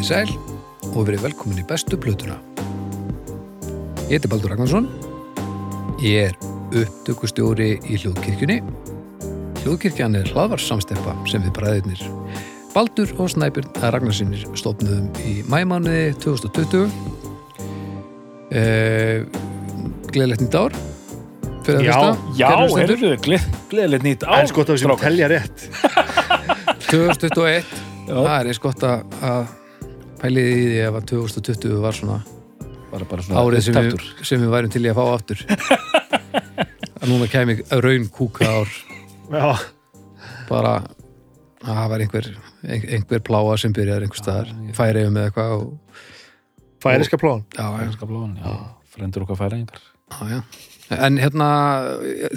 Í sæl og verið velkomin í bestu plötuna. Ég heiti Baldur Ragnarsson. Ég er upptökustjóri í Hljóðkirkjunni. Hljóðkirkjan er hlaðvarsamsteppa sem við bræðirnir Baldur og Snæbjörn Ragnarssonir stofnuðum í mæmánuði 2020. Eh, Gleðilegt nýtt ár. Fyrir Já, Já, gleð, gleðilegt nýtt Það ár er sko að við sem telja rétt 2021 Já. það er eins gott að, að pælið í því að 2020 var svona Bara, bara svona árið sem við, sem við værum til í að fá aftur. Að núna kæmi raun kúka ár. Já, bara að það var einhver, ein- einhver pláa sem byrjar einhver staðar. Í færiðum eða eitthvað og, færiska plán já, Færeyska blóðan, já, frendur okkar færingar já, já. en hérna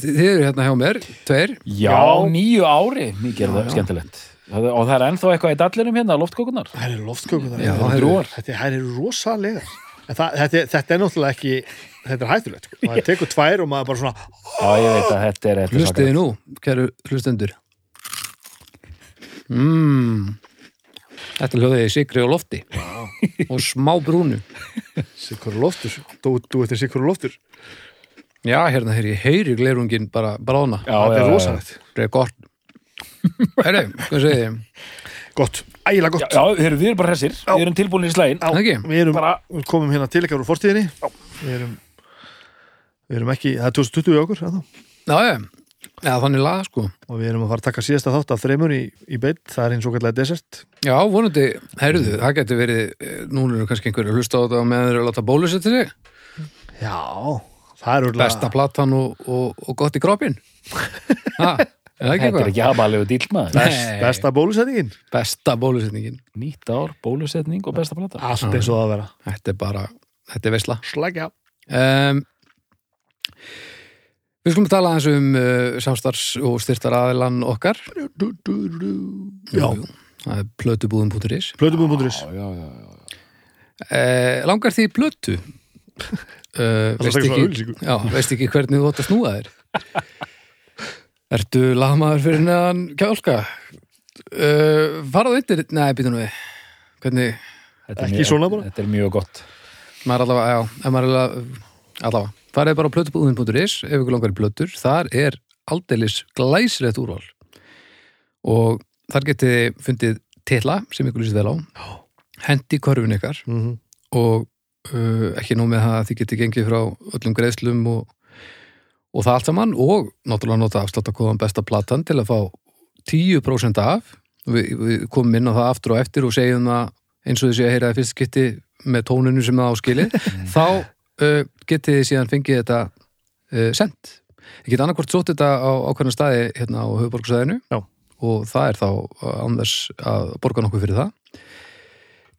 þið, eru hérna hjá mér, tveir. Já, Já. nýju ári, mikið er það skemmtilegt Það- Og það er ennþá eitthvað í dallinum hérna, loftkokunar Það eru loftkökunar Já, þetta, heyrðu. er, þetta er- eru rosalega En það, þetta, er- þetta er náttúrulega ekki Þetta er hættulegt sko. Það tekur tvær og maður bara svona Já, ég veit að þetta er þetta er hlustiði nú, kæru hlustendur. Mmm þetta hljóðið í sigri og lofti. Og smá brúnu. Sikur loftur. Þú, þú eftir sikur loftur. Já, hérna heyri, heyri glerungin bara brána Já, Þetta er rosalegt. Það er gott Herri, hvað segið þið? Gott, ægilega Já, gott. Já, heyrðu, við erum bara hressir. Við erum tilbúinir í slægin Já, Ekki? Við erum Bara- við komum hérna til ekkar úr forstíðinni Við erum Við erum ekki, það er 2020 í okkur eða? Já, já, já, þannig laga sko. Og við erum að fara að taka síðasta þátt af þreymur í, í beitt, það er eins og kallega desert. Já, vonandi, heyrðu, það getur verið eh, núna eru kannski einhverju að hlusta á þetta og meðan þeir eru að láta bólusetja sig Já, það er úrlega besta platan og, og, og gott í kroppin Þetta er ekki aðbalegu dýlmaður Nei. best, besta bólusetningin? Besta bólusetningin. Nýtt ár, bólusetning og besta plata. Allt eins og það að vera. Þetta er bara, þetta er veisla. Slækja. Um, Við skulum tala aðeins um uh, samstarfs og styrtar aðilan okkar Já, Jú. Það er plötubúðum.is plötubúðum.is Já, já, já, já. eh, Langar því í plötu? Uh, Það veist, svona ekki, já, veist ekki hvernig þú átt að snúa þér Ertu lagmaður fyrir neðan kjálka? Uh, faraðu undir Nei, býtum við. Hvernig, Þetta er Ekki mjög- svona bara? Þetta er mjög gott. Maður allavega, já, ef maður er allavega, farið bara á plötubúðin.is ef ykkur langar í plötur, þar er aldeilis glæsilegt úrval. Og þar getið þið fundið titla sem ykkur lýsið vel á. Hendi korfin ykkar. Mhm. og uh, ekki nóg með það að þið getið gengið frá öllum greiðslum og, og það allt saman og náttúrulega nota afsláttakóðan besta platan til að fá 10% af. Við, við komum inn á það aftur og eftir og segjum það eins og þessi að heyra fyrst geti með tóninu sem það áskilið þá uh, getið þið síðan fengið þetta uh, sendt ég get annarkvort sótt þetta á ákveðna staði hérna á höfuborgsæðinu og það er þá án þess að borga nokkuð fyrir það.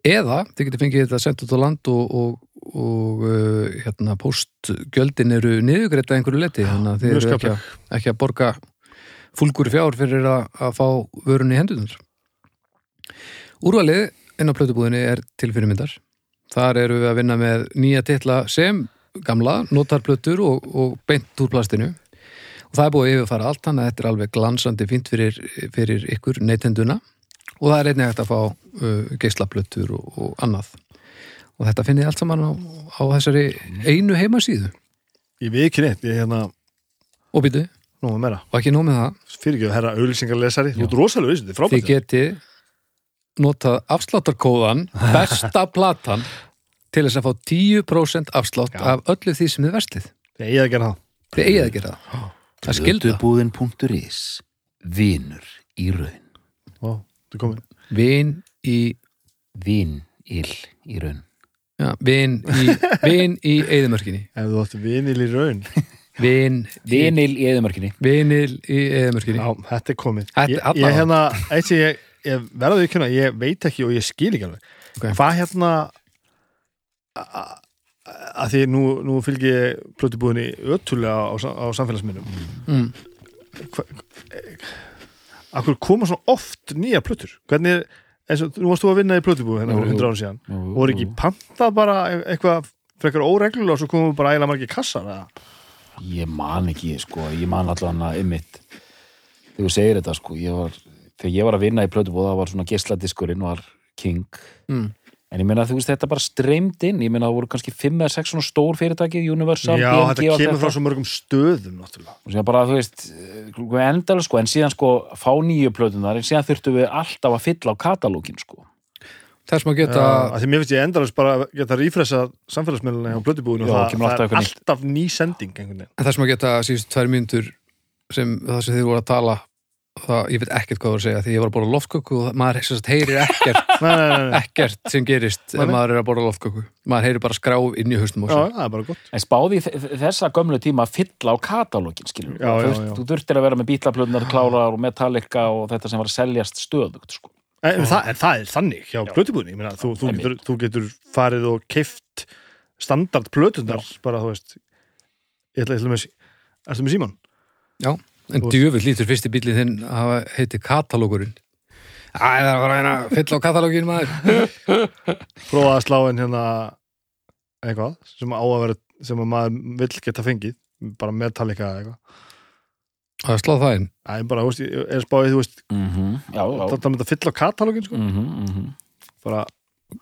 Eða þið getið fengið þetta sendt út á land og, og, og uh, hérna postgjöldin eru niðugreita einhverju leti þannig að mjög eru ekki að, ekki að borga fúlgur fjár fyrir að, að fá vörunni hendunar Úrvalið inn á plötubúðinni er til fyrirmyndar. Þar eru við að vinna með nýja titla sem gamla, notarplötur og, og beint úr plastinu. Og það er búið að yfirfara allt þannig að þetta er alveg glansandi fínt fyrir, fyrir ykkur neytenduna. Og það er einnig hægt að fá uh, geislaplötur og, og annað og þetta finnið allt saman á, á þessari einu heimasíðu? Ég við ekki neitt, ég er hérna og býtu, Nú með meira, og ekki nóg með það. Fyrir ekki herra auðlýsingarlesari Þú ert rosalega veist, þetta er þið frábært getið notað afsláttarkóðan besta platan til þess að fá 10% afslátt Já. af öllu því sem þið verslið Ég eigi að gera það. Þið eigið að gera það. Það er skilda Plötubúðin.is Vinur í raun. Er komin vin í, Vinil í raun vin í vin í eðimörkinni Ef þú átti vinil í raun. Vin Vinil í eðumörkinni vinil í eðimörkinni Já, þetta er komin Þetta- Ég, ég hérna, eitt sem ég, ég verða því kynna Ég veit ekki og ég skil ekki alveg. Ok. Hvað hérna a- a- að því nú, nú fylgi ég plötubúðinni ötulega á, sa- á samfélagsminnum mm. Akkur koma svona oft nýja plötur? Hvernig, er- eins og nú varst þú að vinna í plötubúð hérna fyrir jú. 100 ára síðan jú, voru ekki pantað bara eitthvað frekar óreglulega og svo komum við bara ægilega margir kassar eða? Ég man ekki, sko, ég man allan að ymmit þegar þú segir þetta, sko, ég var þegar ég var að vinna í plötubóð það var svona geisladiskurinn var King mm. En ég meina þú veist þetta bara streymd inn ég meina það voru kannski 5 eða 6 svona stór fyrirtæki Universal, Já, BMG þetta og kemur þetta. frá svo mörgum stöðum náttúrulega. og síðan bara þú veist endal sko, en síðan sko fá nýju plötunar en síðan þurftum við alltaf að fylla á katalógin sko þess maður geta Já, af því mér finnst ég endalast bara að geta rífresa samfélagsmiðluna hjá blödubúinu Já, og það, kemur það er alltaf ný sending þess maður geta síðust tvær mínútur sem það sem þið voru að tala það, ég veit ekkert hvað það að segja því ég var að borða loftköku og maður sem sagt, heyrir ekkert Nei, nei, nei, nei. ekkert sem gerist ef maður er að borða loftköku. Maður heyrir bara skrá inn í haustum á Já, það er bara gott. en spáði þessa gömlu tíma að fylla á katalógin skilur Já, já, já. þú þurftir að vera með bítlaplötunar, klárar og Metallica og þetta sem var að seljast stöðugt sko. En, en, það, en það er þannig hjá meina, þú, þú, getur, þú getur farið og keift standard plötunar bara, þú veist, ég ætla, ég ætla með, ertu með Símon? En djöfull lítur fyrsti bílið þinn að hafa heiti katalógurinn Æ, það er að reyna að fylla á katalógin maður Prófa að slá inn hérna eitthvað sem á að vera, sem að maður vill geta fengið, bara Metallica eða eitthvað. að slá það inn Það er bara, þú veist, ég er spáðið, þú veist, mm -hmm. já, já það er að fylla á katalógin, sko. mm -hmm, Bara,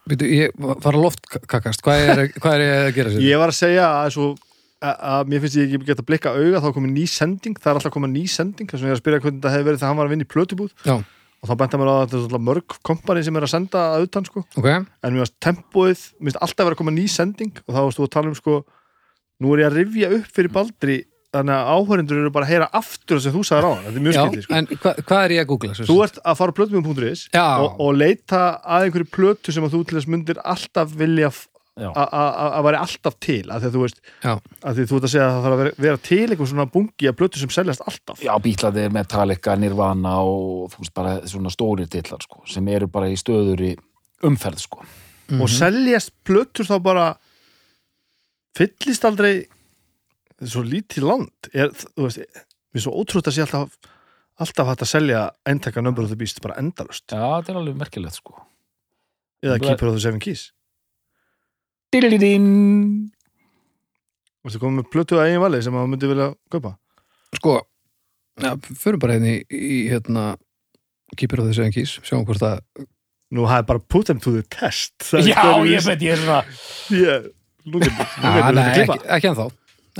Býtu, ég var að loftkakast hvað er, hvað er ég að gera sér? Ég var að segja að, svo, að, að mér finnst ég ekki geta blikka auga þá komið ný sending, það er alltaf komið ný sending þess vegna ég er að spyrja hvernig það hefði verið þegar hann var að vinna í plötubúð Já. og þá benta mér á að þetta er alltaf mörg kompani sem er að senda að utan sko, ok, en mér finnst tempóið mér finnst alltaf vera að koma ný sending og þá varst þú að tala um sko, nú er ég að rifja upp fyrir Baldri þannig að áhörindur eru bara að heyra aftur sem þú sagðir á hann, þetta er mjög skildið sko. en hva, hvað er ég að googla? Þú ert að fara á plötumum.is Já. og, og leita að einhverju plötu sem að þú til þess myndir alltaf vilja. Að- að að væri alltaf til að því að þú veist að því þú ert að segja að það þarf að vera, vera til einhver svona bungi af plötu sem seljast alltaf. Já, bítlaðir, Metallica, Nirvana og þú veist bara svona stóri dillar sko, sem eru bara í stöður í umferð sko. og seljast plötur þá bara fyllist aldrei er svo lítið land. Er, þú veist, við er svo ótrútt að sé alltaf alltaf hægt að selja eintaka number of the beast bara endalust Já, þetta er alveg merkilegt sko. eða Keeper of the Seven Keys Dilidin. Varstu komið með plötu að eigin vali sem maður myndi vilja kaupa? Sko, ja, förum bara hérna í, í hérna Keeper of the Seven Keys, sjáum hvort það Nú er bara put them to the test. Já, ég veit, ég er svona ég, Nú getur nú Ah, getur nei, þetta klippa. ekki, ekki ennþá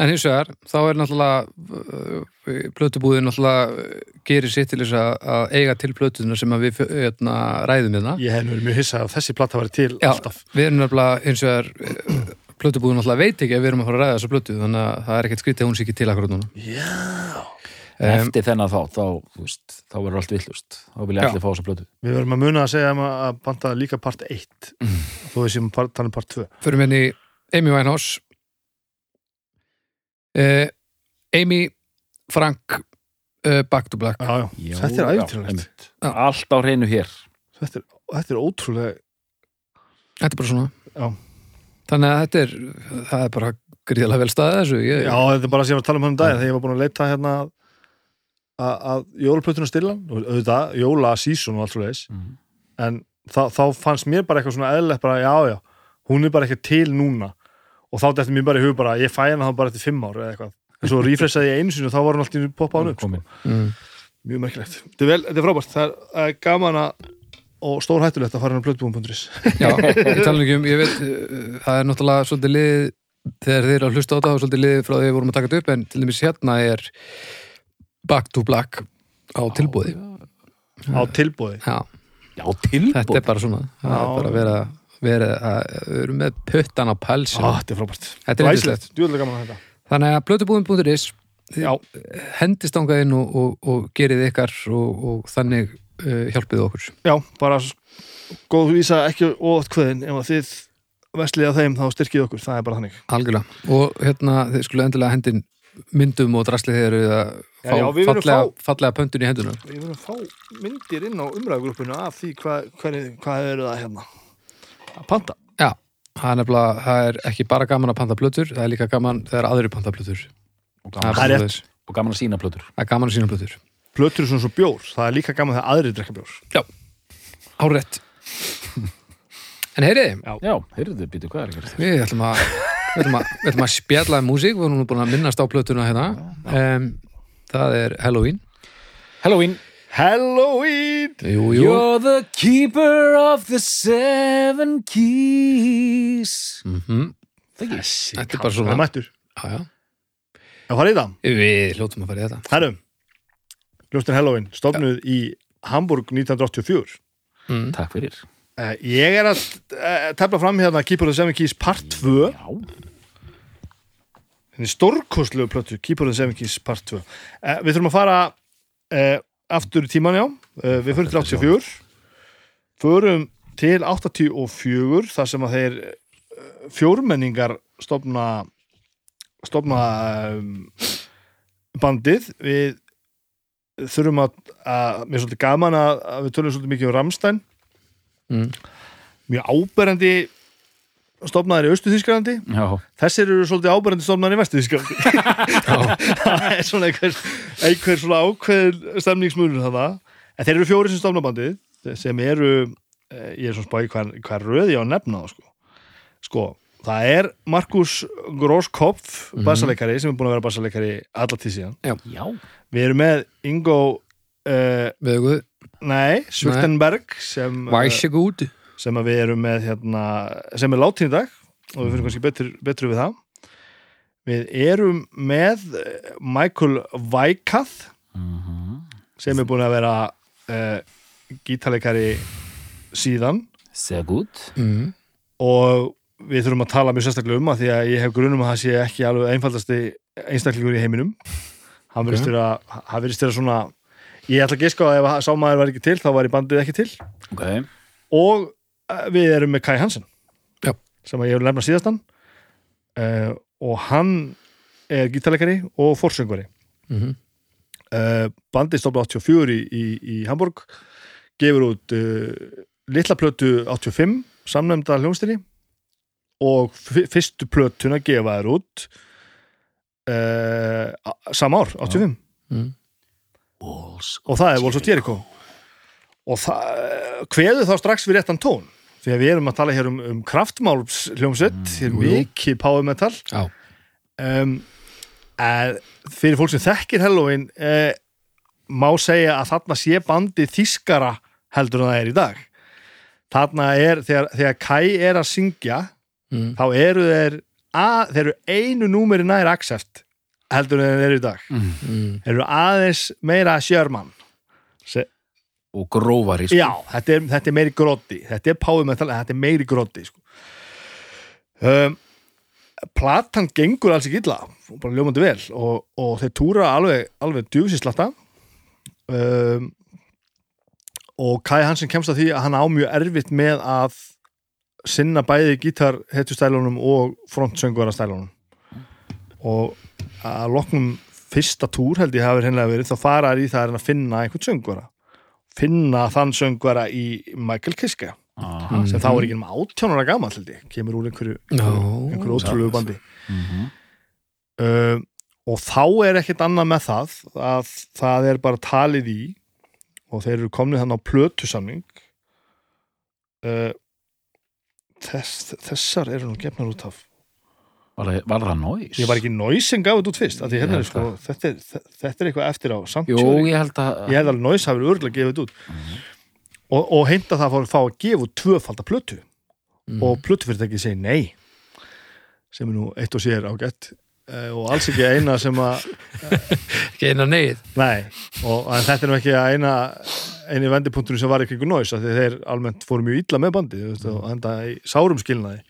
en hins vegar, þá er náttúrulega uh, plötubúðin náttúrulega uh, gerir sitt til þess að, að eiga til plötuna sem að við hérna, ræðum hérna. Ég hef mjög hissa að þessi platta væri til Já, alltaf. við erum nefnilega hins vegar uh, plötubúðin náttúrulega veit ekki að við erum að fara að ræða þessa plötu þannig að það er ekkert skrítið að hún sé ekki til akkurat núna. Já. Um, Eftir þennan þá, þá, þú veist, þá verður allt villust Þá vilja Já. allir fá þessa plötu. Við verðum að muna að segja um að banta líka part 1 Mm. þó við séum part, part 2 Förum henni í Amy Winehouse uh, Amy Frank uh, Back to Black. Já, já, þetta er. Já. Allt á hreinu hér. Þetta, er- þetta er ótrúlega Þetta er bara svona. Já. Þannig að þetta er það er bara gríðalega vel staðið þessu. Ég, Já, þetta er bara sem ég var að tala um hann um daginn þegar ég var búin að leita hérna að- jólaplötuna stilla og auðvitað, jóla season og allt svo leiðis mm. en þá, þá fannst mér bara eitthvað svona eðlilegt bara, já, já, hún er bara ekki til núna og þá dætti mér bara í hug bara ég fæ hana þá bara eftir fimm ár eða eitthvað. En svo refreshaði ég einu sinni og þá var hún alltaf poppað hann upp, sko. Mm, mjög merkilegt. Þetta er, vel, þetta er frábært, það er, það er gaman að og stór hættulegt að fara hann á plötbúum.is Já, ég tala ekki um ég veit, uh, það er náttúrulega svolítið lið þegar þeir eru að hlusta á þetta og svolítið lið frá því við vorum að taka þetta upp en til dæmis hérna er Back to Black á tilbúði á tilbúði Já, Já, tilbúð þetta er bara svona það er bara að vera, vera að, við erum með puttan á pælsinu ah, þetta er frábært. Þetta er yndislegt. djúðlega gaman að þetta Þannig að blötubúðin.is Já. hendist ángað inn og, og, og gerið ykkar og, og þannig uh, hjálpið okkur. Já, bara góð vísa ekki ótt kveðin. Ef þið veslið á þeim þá styrkið okkur, það er bara þannig. Algjörlega. Og hérna þið skulle endilega hendin myndum og draslið þegar við að Já, fá já, við verðum fallega, fá- fallega pöntun í henduna Við verðum að fá myndir inn á umræðugrúppinu af því hvað, hvað, hvað eru það hérna að panta. Já, það er nefnilega það er ekki bara gaman að panta plötur það er líka gaman þegar aðri panta plötur. Og gaman, Það er og gaman að sína plötur. Það er gaman að sína plötur. Plötur er svona svo bjór, það er líka gaman þegar aðrir drekka bjór. Hárétt En heyriði, Já, heyrðu þið, býtu, hvað er ekki við ætlum að við ætlum að, við ætlum að spjalla um músík við erum nú búin að minnast á plötuna hérna. Um, það er Halloween. Halloween, Halloween Jú, jú. You're the keeper of the seven keys. Mm Þessi Þetta er bara svona- hann er mættur. Já, já. Að fara í það. Við hljótum að fara í þetta. Herrum, Ljóstin Halloween stofnuð í Hamburg 1984 mm. Takk fyrir. Uh, Ég er að uh, tefla fram hérna Keeper of the Seven Keys part 2 Já, henni stórkostlegu plötu Keeper of the Seven Keys part 2 uh, Við þurfum að fara uh, aftur í tíman já. Uh, Við förum til 84 Förum til 84 þar sem að þeir uh, fjórmenningar stofna stofna um, bandið. Við þurfum að, að mér er svolítið gaman að, að við tölum svolítið mikið um Ramstein Mm. mjög áberandi stofnaðir í Östu Þýskalandi já, þessir eru svolítið áberandi stofnaðir í Vestu Þýskalandi það er svona einhver, einhver svona ákveðin stemningsmunur þarna. En þeir eru fjóri sem stofna bandið sem eru eh, ég er svona spáði hvað, hvað röð ég á að nefna það sko. sko, það er Markus Groskopf Mhm. bassaleikari sem er búin að vera bassaleikari alla tíð síðan. Já. Við erum með Ingo uh, nei, uh, Væsegúd sem við erum með hérna, sem er látin í dag og við fyrir kannski betur, betur við það. Við erum með eh, Michael Weikath Mhm. sem er búin að vera uh, gítarleikari síðan. Sehr gut. Mm. og við þurfum að tala mjög sérstaklega um að því að ég hef grunum að það sé ekki alveg einfaldasti einstaklingur í heiminum. Hann verðist Ok. vera, hann verðist vera svona ég ætla að giska á að ef sá maður var ekki til þá var í bandið ekki til. Ok, og við erum með Kai Hansen. Já. sem ég hef nefna síðastan. Uh, og hann er gítarleikari og forsöngvari. Mm uh, bandið stofna 84 í, í, í Hamburg gefur út uh, litla plötu 85 samnefnda hljónstinni og fyrstu plötuna gefa þær út sama ár, 85 Mm. Og það er Walls of Jericho. Og það kveður þá strax við réttan tón því að við erum að tala hér um, um kraftmáls hljómsveit, hér mikið power metal. Já, um, fyrir fólk sem þekkir Halloween eh, má segja að þarna sé bandi þískara heldur en það er í dag. Þarna er, þegar, þegar Kai er að syngja mm. þá eru þeir að, þeir eru einu númeri nær accept heldur en þeir eru í dag. Mm. þeir eru aðeins meira sjörmann Og grófari sko. Já, þetta er, þetta er meiri gróti Þetta er power metal, en þetta er meiri gróti sko. um, Platan gengur alls ekki illa bara ljómandi vel og, og þeir túra alveg, alveg djúsislatta um, og Kai Hansen kemst að því að hann á mjög erfitt með að sinna bæði gítar hetjustælunum og frontsöngvarastælunum og að loknum fyrsta túr held ég hafi hennilega verið þá fara þær í það að finna einhvern söngvara finna þann söngvara í Michael Kiske. Aha. sem þá er ekki um held ég. Kemur úr einhverju, Já, einhverju ótrúlegu bandi. Mhm. um, og þá er ekkert annað með það að það er bara talið í og þeir eru komnið þannig á plötusamning uh, þess, þessar eru nú gefnar út af Var, það- var það nóis? ég var ekki Noise sem gaf þetta út fyrst því hérna er sko, þetta, er, þe- þetta er eitthvað eftir á Jú, Sanctuary ég held að ég hef alveg Noise hafi örgulega gefið þetta út. Og, og hinta það að fá- fá að gefa út tvöfalda plötu. Mm. og plötufyrirtækið segir nei sem er nú eitt og sér ágætt. Eh, og alls ekki eina sem að ekki eina neyð. Nei, og þetta er nú ekki að eina eini vendipunktur sem var ekki einhver næs þeir almennt fóru mjög illa með bandið þú veist, og enda í sárum skilnaði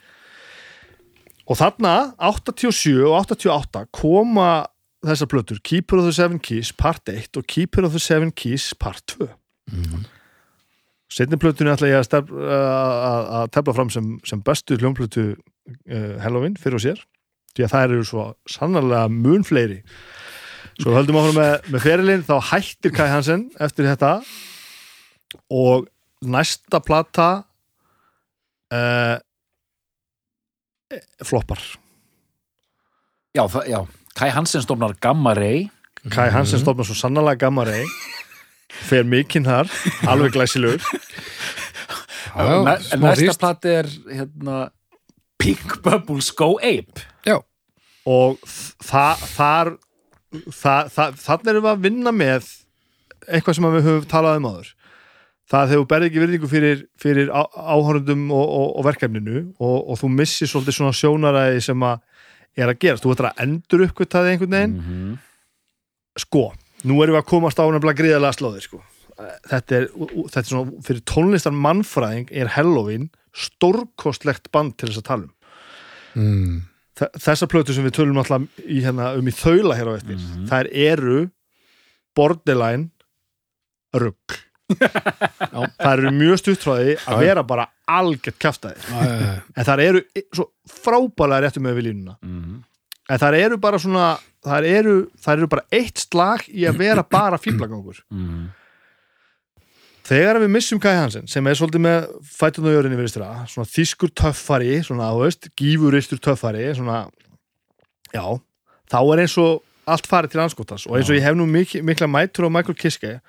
og þarna 87 og 88 koma þessar plötur Keeper of the Seven Keys part 1 og Keeper of the Seven Keys part 2 mm. setni plötunni ætla ég að, tefla fram sem, sem bestu hljómplötu uh, Halloween fyrir og sér. Því að það eru svo sannarlega mun fleiri. Svo höldum áfram með, með ferilinn þá hættir Kai Hansen eftir þetta. Og næsta plata uh, floppar. Já, já, Kai Hansen stofnar Gamma Ray. Kai Hansen stofnar svo sannarlega gamma rey fer mikinn þar, alveg glæsilegur. Næsta platt er hérna, Pink Bubbles Go Ape. Já, og það þar það, það, þannig erum við að vinna með eitthvað sem við höfum talað um áður það að þegar þú berði ekki virðingu fyrir, fyrir áhörundum og, og, og verkefninu og, og þú missir svolítið svona sjónaræði sem að er að gerast, þú ætlar að endur uppgötaði einhvern veginn Mhm. sko, nú erum við að komast á nefnilega gríðarlega slóðir sko. þetta er, þetta er svona fyrir tónlistar mannfræðing er Halloween stórkostlegt band til þess að tala um mm. Þe- þessar plötu sem við tölum alltaf í, hérna, um í þaula hér á eftir Mhm. þær eru borderline rugg það eru mjög stuttfráði Já, að já. vera bara algjört kjaftaði uh, en það eru svo frábælega réttum með við línuna Mhm. en það eru bara svona það eru, eru bara eitt slag í að vera bara fíblagangur Mhm. þegar við missum Kai Hansen sem er svolítið með fætun og jörinni virðistur að svona þýskur töffari, svona þú veist gífuristur töffari, svona já, þá er eins og allt farið til anskotas og eins og ég hef nú mik mikla mætur á Michael Kiske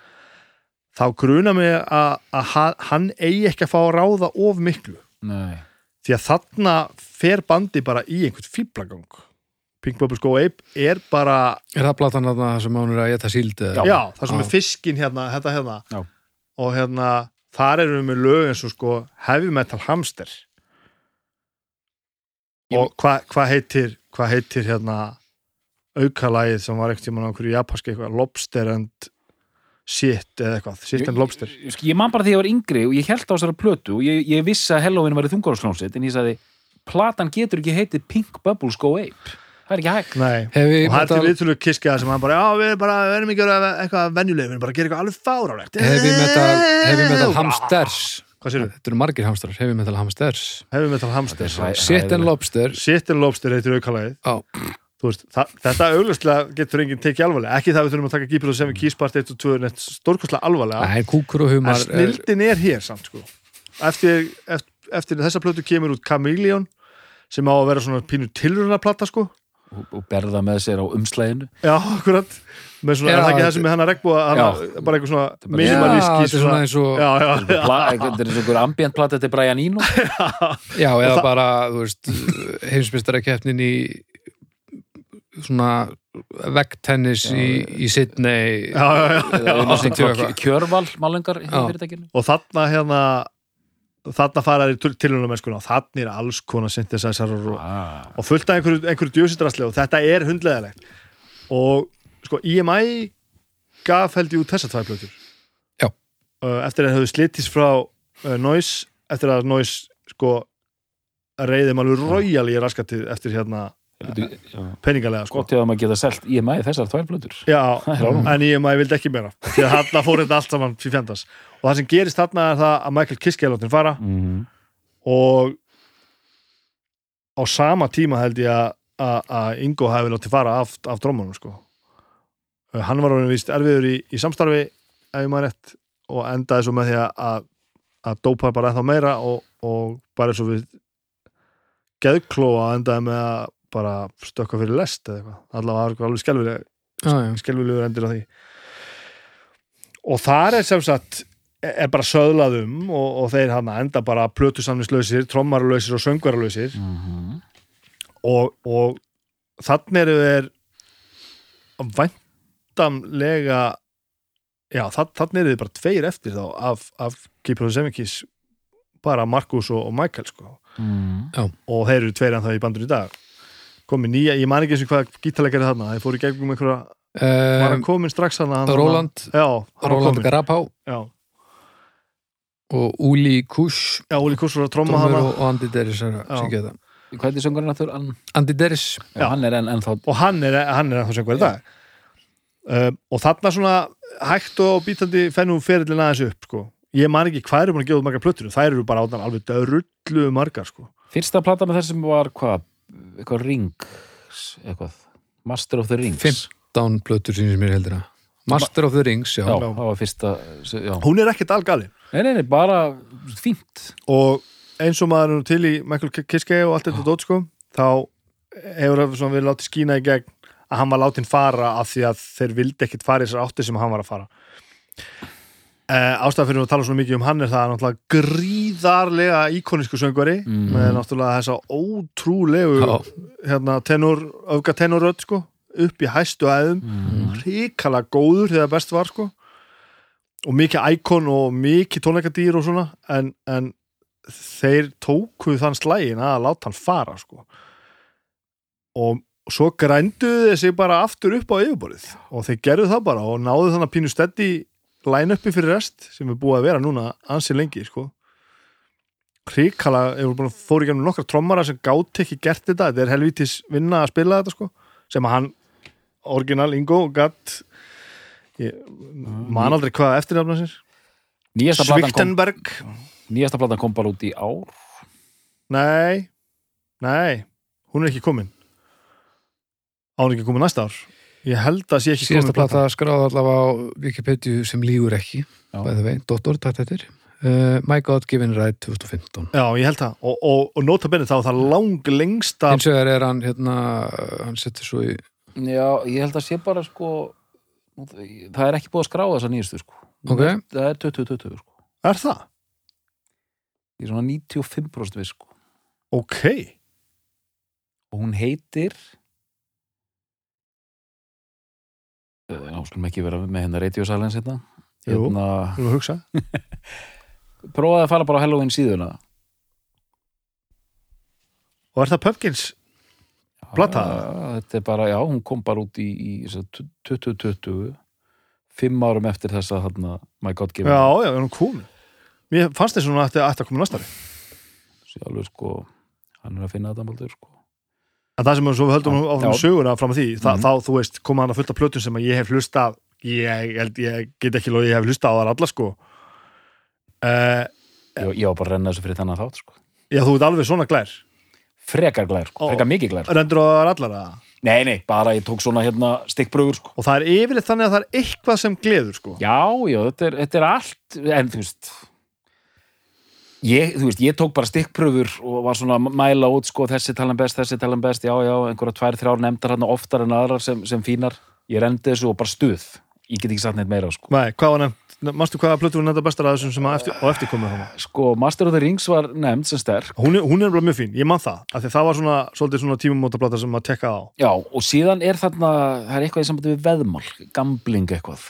þá gruna mig að, að ha- hann eigi ekki að fá að ráða of miklu Nei. því að þarna fer bandi bara í einhvern fíblagang Pink Bubbles Go Ape er bara Er það platan þarna sem er að geta síld? já, það sem Já. er fiskin hérna, þetta hérna Já. og hérna þar erum við með lög eins og sko heavy metal hamster Ég- og hvað hva heitir hvað heitir hérna aukalagið sem var ekkert tímann á einhverju japanski eitthvað lobster and shit eða eitthvað, shit and lobster. Ég, ég man bara því að ég var yngri og ég held á þessara plötu og ég, ég vissi að Halloween var í þungarháslónsett en ég sagði, platan getur ekki heitið Pink Bubbles Go Ape. Það er ekki hægt. Og það er til metal, viðtölu kiskiða sem hann bara, já við erum bara, við erum ekki að gera eitthvað venjuleg, við erum bara að gera eitthvað alveg fárálegt hefi metal, heavy metal hamsters. Hvað sér við? Þetta eru margir hamstrar, heavy metal hamsters. Heavy metal hamster Þetta er hræ- Shit and lobster shit and lobster heitir aukalagið veist, þetta auglustlega getur enginn tekið alvarlega. Ekki það við þurfum að taka Gípil og Seven Keys part 1 og 2 neitt stórkostlega alvarlega. En er, snildin er hér samt sko. Eftir, eftir, eftir þessa plötu kemur út Chameleon sem á að vera svona pínu tilruna platta sko. Og, og berða með sér á umslæðinu já, akkurat. Með svona, er það ekki það sem er hann að regnbúa bara eitthvað svona minimalíski þetta er svona eins og þetta er eins og einhver ambient plata þetta er Brian Eno. Já, eða bara, þú veist, heimsbystarakeppnin í svona veggtennis í, í Sydney já, já, já. eða einu sem 80 frá eitthvað. Kjörval fyrirtækinu og þarna hérna þarna faraði mennskuna og þarna er alls konar synthesizer og, ah. og fullt af einhverju, einhverju djösidrasli og þetta er hundleðilegt og sko EMI gaf held ég út þessar tvær plötur Já. Uh, eftir að þau slitist frá uh, Noise eftir að Noise sko reyðum alveg royal í raskatið eftir hérna peningalega sko. Gott ef að maður geta selt IMI þessar tvær plötur. Já, en EMI vildi ekki meira því að þarna fór þetta allt saman fyrir fjandans. Og það sem gerist þarna er það að Michael Kiske er látin fara mm og á sama tíma held ég að- að að Ingo hefði látið fara af, af drómanum sko. Uh, hann var orðin víst erfiður í, í samstarfi ef ég maður rétt og endaði svo með því að- að að dópa bara ennþá meira og, og bara eins og við geðklóa endaði með að bara stökka fyrir lest eða eitthvað. Allavega alveg já, skelfilegur endur á því. Og þar er sem sagt er bara söðlað um og, og þeir hann enda bara plötusamnislausir, trommaralausir og söngvaralausir. -hmm. og, og þannig eru þeir væntamlega já, þannig eru þeir bara tveir eftir þá af, af the Semikis bara Markus og, og Michael sko. Mm. og þeir eru tveir en það í bandur í dag komið nýja, ég man ekki eins og hvað gítalegari þarna, þeir fóru í gegnum einhverja var hann um, komin strax hann hann- Roland já, hann var Roland komin Garapá. Já, og Uli Kush. Já, Óli Kursur að tromma hana og, er að syngja þetta. Hvað er söngurinn? Hann, hann er enn en þá og hann er, hann er ennþá sem hver dag. Um, og þarna svona hægt og bítandi fennum ferillin aðeins upp sko. ég man ekki hvað eru búin að gefa margar plötur þær eru bara áttan alveg dörrullu margar sko. fyrsta plata með þessum var hvað? Eitthvað Rings eitthvað. Master of the Rings. 15 plötur sínir mér heldur að. Master of the Rings, já, já, það var fyrsta já. hún er ekkert algali Nei, nei, nei, bara fínt. Og eins og maður er nú til í Michael Kiske og allt þetta dót sko, þá hefur það verið látið skína í gegn að hann var látið fara af því að þeir vildi ekkit fara í þessar átti sem hann var að fara uh, ástæða fyrir að tala svona mikið um hann er það náttúrulega gríðarlega íkonisku söngvari Mhm. með náttúrulega þessa ótrúlegu Já. hérna tenor, öfga tenorödd sko upp í hæstu æðum mm. hrikalega góður þegar best var sko og mikið íkon og mikið tónleikadýr og svona en, en þeir tókuð þann slægin að láta hann fara sko og svo grænduðu þeir sig bara aftur upp á yfirborðið og þeir gerðu það bara og náðu þannig að pínu steddi line-upi fyrir rest sem er búið að vera núna ansi lengi sko. Hrikala, fóru í gennum nokkra trommara sem gátt ekki gert þetta þetta er helvítis vinna að spila þetta sko sem að hann, orginal Ingo gatt man aldrei hvað eftirnafna sér nýjasta platan, kom, Sviktenberg nýjasta platan kom bara út í ár. Nei, nei hún er ekki komin. Á hún ekki komin næsta ár ég held að sé ekki síðasta plata skráð allavega á Wikipedia sem lígur ekki Já. bæði veginn, Dóttor, takk þetta uh, My God Given Right 2015 já, ég held það. Og, og, og nota benni þá það lang lengsta hins vegar er hann hérna, hann setur svo í já, ég held að sé bara sko það er ekki búið að skrá þessa nýjastu sko. Ok. það er 2020 sko. Er það? ég er svona 95% við sko. Ok, og hún heitir skulum ekki vera með hérna Radio Silence hérna. Jú. hérna, þú að hugsa. Prófaði að fara bara á Halloween síðuna. Og er það Pumpkins Plata? Já, þetta er bara, já, hún kom bara út í, í þessa 2020 fimm árum eftir þessa hérna, My God Given já, já, er hún komin. Mér fannst þess að hún ætti að koma næsta ári Sér alveg sko, hann er að finna þetta baldur sko en það sem við höldum áfram Já. söguna fram að því, þa, Mhm. þá, þú veist, koma hann að fullta plötum sem að ég hef hlustað ég, held, ég get ekki loði, ég hef hlustað á þar alla sko. Uh, ég, ég var bara að renna þessu fyrir þennan þátt sko. Já, þú veit alveg svona glær. Frekar glær, sko, frekar mikið glær. Rendur á þar allar að nei, nei, bara ég tók svona hérna stikkbrögur sko. Og það er yfirleitt þannig að það er eitthvað sem gleður sko. Já, já, þetta er, þetta er allt en þú veist ég, þú veist, ég tók bara stikkpröfur og var svona að mæla út sko þessi talan best, þessi talan best, já, já einhverja tvær, þrjár nefndar hérna oftar en aðrar sem, sem fínar, ég rendi þessu og bara stuð. Ég get ekki sagt neitt meira sko. Nei, hvað var nefnt, manstu hvaða plötu var nefnt bestar að þessum sem að eftir, á eftir komið hana sko, Master of the Rings var nefnd sem sterk. Hún er, hún er bara mjög fín, ég man það af því það var svona, svolítið svona tímumótaplata sem að tekka á. Já, og síðan er þarna það er eitthvað í sambandi við veðmál gambling eitthvað.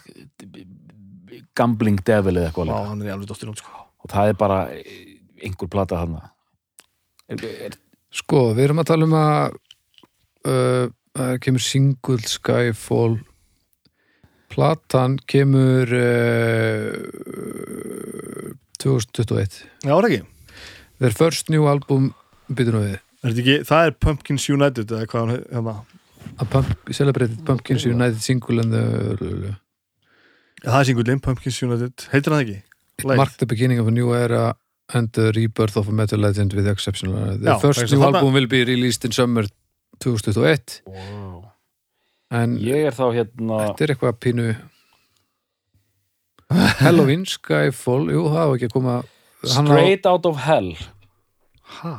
Gambling devil eða eitthvað Já, hann er í alveg dóttir hún sko og það er bara einhver plata er, Sko, við erum að tala um að uh, það kemur single Skyfall. Platan kemur uh, 2021 Já, ekki, Their first new album er þetta ekki, það er Pumpkins United eða hvað hann hérna? A pump, Celebrated Pumpkins United Single the Já, það er singullinn, Pumpkins United, heitir það ekki? Lagið? Mark the beginning of a new era and the rebirth of a metal legend with exceptional The Já, first new þarna- album will be released in summer 2021 wow. en ég er þá hérna þetta er eitthvað pínu Halloween, Skyfall jú, það var ekki að koma hann á- Straight Out of Hell Ha?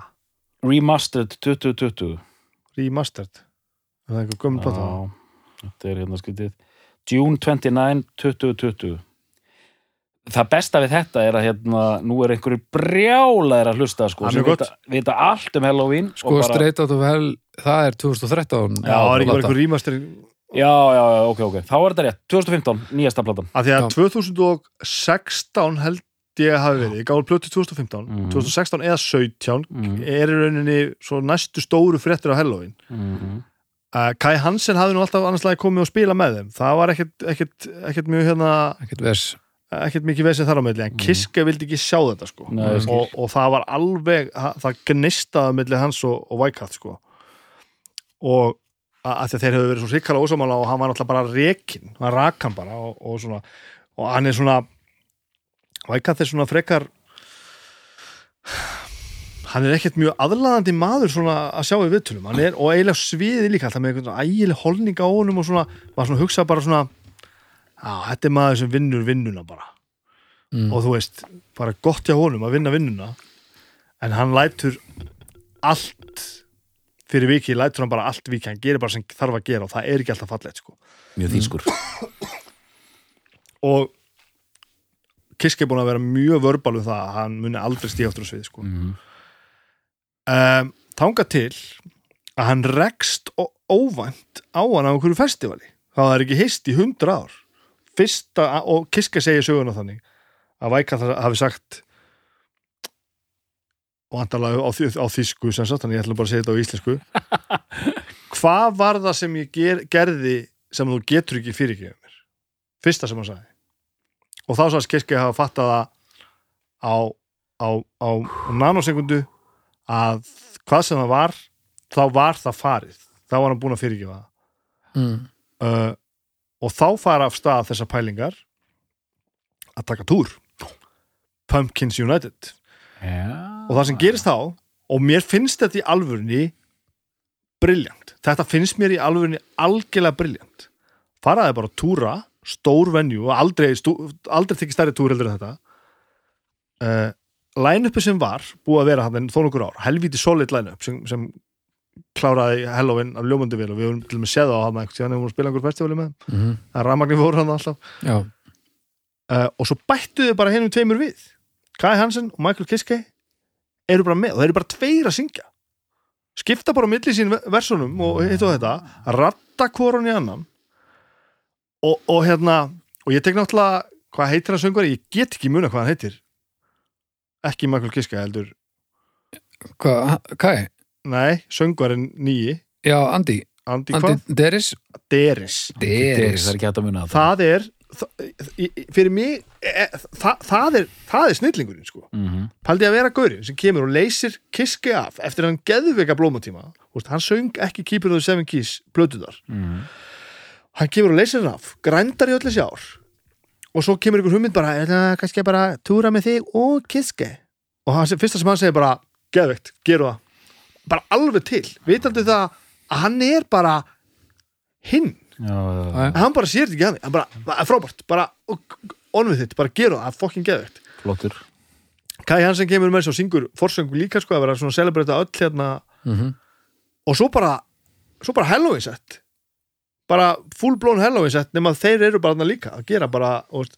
Remastered 2020 Remastered Er það einhver gömur plata? Já, þetta er hérna skritið June 29, 2020 Það besta við þetta er að hérna, nú er einhverju brjálæðir að hlusta sko, sem vita, vita allt um Halloween sko og bara, Straight Out of Hell það er 2013 Já, það er ekki bara plata. einhver remaster Já, já, já, ok, ok, þá er þetta rétt 2015, nýjasta platan af því að Já. 2016 held ég hafi verið, ég gáði plötu 2015 Mhm. 2016 eða 17 mm. er í rauninni svo næstu stóru fréttir á Halloween Mm. uh, Kai Hansen hafði nú alltaf annars lagi komið og spila með þeim það var ekkert, ekkert, ekkert mjög hérna ekkert vers ekkert mikið vesið þar á milli en Mhm. Kiske vildi ekki sjá þetta sko Nei, skil. og, og það var alveg það það gnistaði milli hans og, og Cat sko og að þeir hefðu verið svo ríkala ósamála og hann var náttúrulega bara rekin hann rak hann bara og, og svona og hann er svona Cat er svona frekar hann er ekkert mjög aðlaðandi maður svona að sjá í viðtölum hann er, og eiginlega sviði líka alltaf með einhvern ægileg holning á honum og svona maður svona hugsa bara svona á, þetta er maður sem vinnur vinnuna bara mm. og þú veist, bara gott hjá honum að vinna vinnuna en hann lætur allt fyrir viki, lætur hann bara allt viki hann gerir bara sem þarf að gera og það er ekki alltaf fallegt sko. Mjög þýskur og Kiski er búin að vera mjög vörbal um það að hann muni aldrei stíða aftur á svið sko. mm. um, þanga til að hann rekst ó- óvænt á hann á einhverju festivali það er ekki hist í hundra ár fyrsta, og Kiske segir söguna þannig að Vækall hafi sagt og andalega á, á þýsku sem sagt, þannig ég ætla bara að segja þetta á íslensku. Hvað var það sem ég ger, gerði sem þú getur ekki fyrirgefið mér? Fyrsta sem hann sagði. Og þá sagðist Kiske hafa fattað á, á, á nanosekundu að hvað sem það var þá var það farið. Þá var hann búin að fyrirgefa það. Mm. uh, og þá fara af stað þessar pælingar að taka túr. Pumpkins United. Já. og það sem gerist þá og mér finnst þetta í alvörunni briljant, þetta finnst mér í alvörunni algjörlega briljant faraði bara að túra, stór venju og aldrei, aldrei tekið stærri túr heldur en þetta. Uh, line-upi sem var búið að vera hann þó nokkur ár, helvíti solid line-up sem, sem kláraði Halloween af ljómandi vel og við höfum til og með séð á hann eitthvað síðan hefum við spilað einhver festivali með Mm að rafmagnin voru hann alltaf. Uh, og svo bættuðu bara hennum tveimur við. Kai Hansen og Michael Kiske eru bara með og þeir eru bara tveir að syngja. Skipta bara á milli sín versunum og hitt og þetta ratta hvorun í annan. Og, og hérna og ég tek náttúrulega hvað heitir hann söngvari, ég get ekki muna hvað hann heitir. Ekki Michael Kiske heldur. Hvað, Kai? Nei, söngvarin nýji Já, Andi, Andi Andi hvað? Deris? Deris. Deris, Deris. það er ekki hægt að muna það það er fyrir mig e, það, það er, það er snillingurinn sko. Mhm. Paldi að vera gaurinn sem kemur og leysir kiski af eftir hann geðveika blómatíma. Úst, hann söng ekki Keeper of the Seven Keys blötuðar Mhm. hann kemur og leysir hann af, grændar í öll þessi ár. Og svo kemur ykkur hugmynd bara er það kannski bara túra með þig og kiski og hann, fyrsta sem hann segir bara geðveikt, geru það bara alveg til, vitandi það að hann er bara hinn. Já, já, já. Hann bara sér þetta ekki að mig, hann bara, "Það er frábært. Bara, onvið þitt, bara geru það, fokkin geðveikt. Flottur. Kai Hansen kemur með svo syngur forsöngu líka sko að vera svona að celebrata öll hérna. Mm og svo bara svo bara Halloween set. Bara full blown Halloween set nema þeir eru bara þarna líka að gera bara og,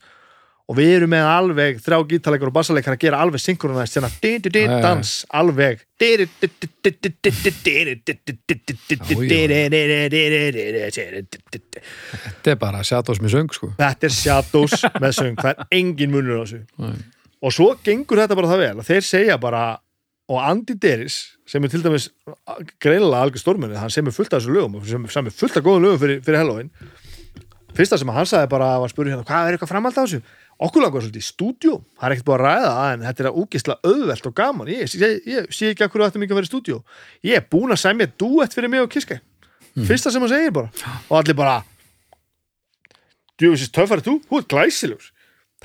og við erum með alveg þrjá gítarleikar og bassaleikar að gera alveg synkronæst hérna dans alveg Þetta er bara Shadows með söng sko þetta er Shadows með söng það er engin munur á þessu og svo gengur þetta bara það vel þeir segja bara og Andy Deris sem er til dæmis greinilega algjör stórmenni hann sem er fullt af þessu lögum sem er fullt af góðum lögum fyrir, fyrir Halloween fyrsta sem hann sagði bara var að spurði hérna hvað er eitthvað framhald á þessu okkur langar svolítið í stúdíu það er ekkert búið að ræða en þetta er úgislega auðvelt og gaman. Ég, sé ekki akkur þetta mikið að vera í stúdíu ég er búin að semja duett fyrir mig og Kiske fyrsta sem hann segir bara. Og allir bara djúfisins töffari þú, þú er glæsilegur.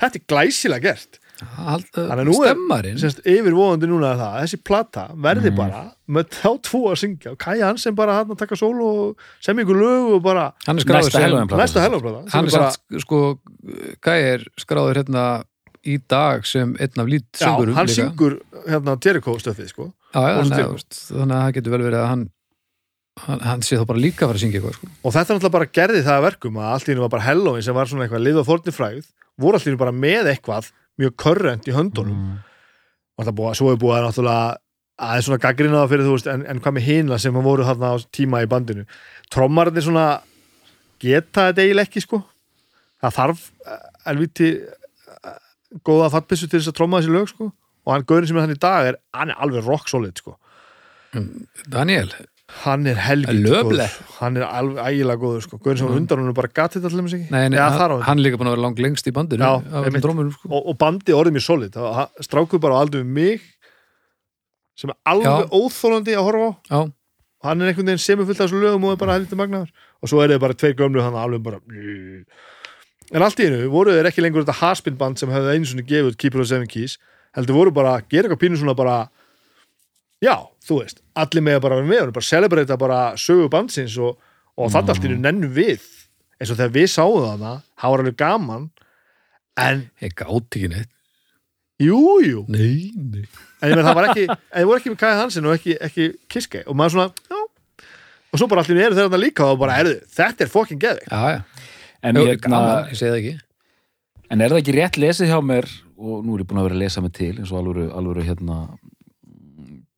Þetta er glæsilega gert Þannig að nú er- semst yfirvóðandi núna er það að þessi plata verði bara með þá tvo að syngja. Og Kaja Hansen bara hann að taka sól og semja ykkur lög og bara Hann er skráður Næsta sem Halloween plata. næsta helgaplata Hann er samt sko Kai er skráður hérna í dag sem einn af Já, lýtsöngurum hann syngur hérna Jericho stöfið sko. Já, já, og þannig, að, veist, þannig að það getur vel verið að hann hann, hann sé þá bara líka að fara að syngja eitthvað sko. og þetta náttúrulega bara gerði það að verkum að allt í hennu var bara Halloween sem var svona eitthvað lið og forni fræð voru allt í hennu bara með eitthvað mjög körrent í höndunum. Mm. og það búið, svo er búið að náttúrulega aðeins svona gaggrinaða fyrir þú veist en, en hvað með hina sem voru þarna á tíma í bandinu. Trommarnir svona geta þetta eiginlega ekki sko. Það þarf eh, elviti eh, góða fattbissu til þess að tromma þessi lög sko. Og hann gaurin sem er hann í dag er, hann er alveg rock solid sko. Daniel, hann er helviti Löfle. góður. hann er alveg ægilega góður sko. Gaurin sem var undan hann bara gatið allir með sig nei, nei, hann, hann er líka búin að vera langt lengst í bandinu sko. og, og bandi orðið mér solid. Strákur bara á aldur við mig sem er alveg Já. óþólandi að horfa á. Já, og hann er einhvern veginn semufullt af þessu lögum og er bara helviti magnaður. Og svo er þið bara tveir gömlu hann alveg bara en allt í einu voru þeir ekki lengur þetta haspinband sem hefði einu svona gefið Keeper of Seven Keys heldur voru bara að gera eitthvað pínu svona bara já, þú veist, allir með að bara vera með og bara celebrata bara sögu bandsins og, og mm. þetta allt í einu nennum við. Eins og þegar við sáum það það var alveg gaman en ég gátt ekki neitt. Jú, jú. Nei, nei. En ég menn það var ekki, en þið voru ekki með Kai Hansen og ekki, ekki Kiske og maður svona, já. Og svo bara allir eru þeir þarna líka og bara, erðu, þetta er fokkin geði Já, já, En, Jú, hérna, gaman, ég segi það ekki. En er það ekki rétt lesið hjá mér og nú er ég búin að vera að lesa mig til eins og alvöru, alvöru hérna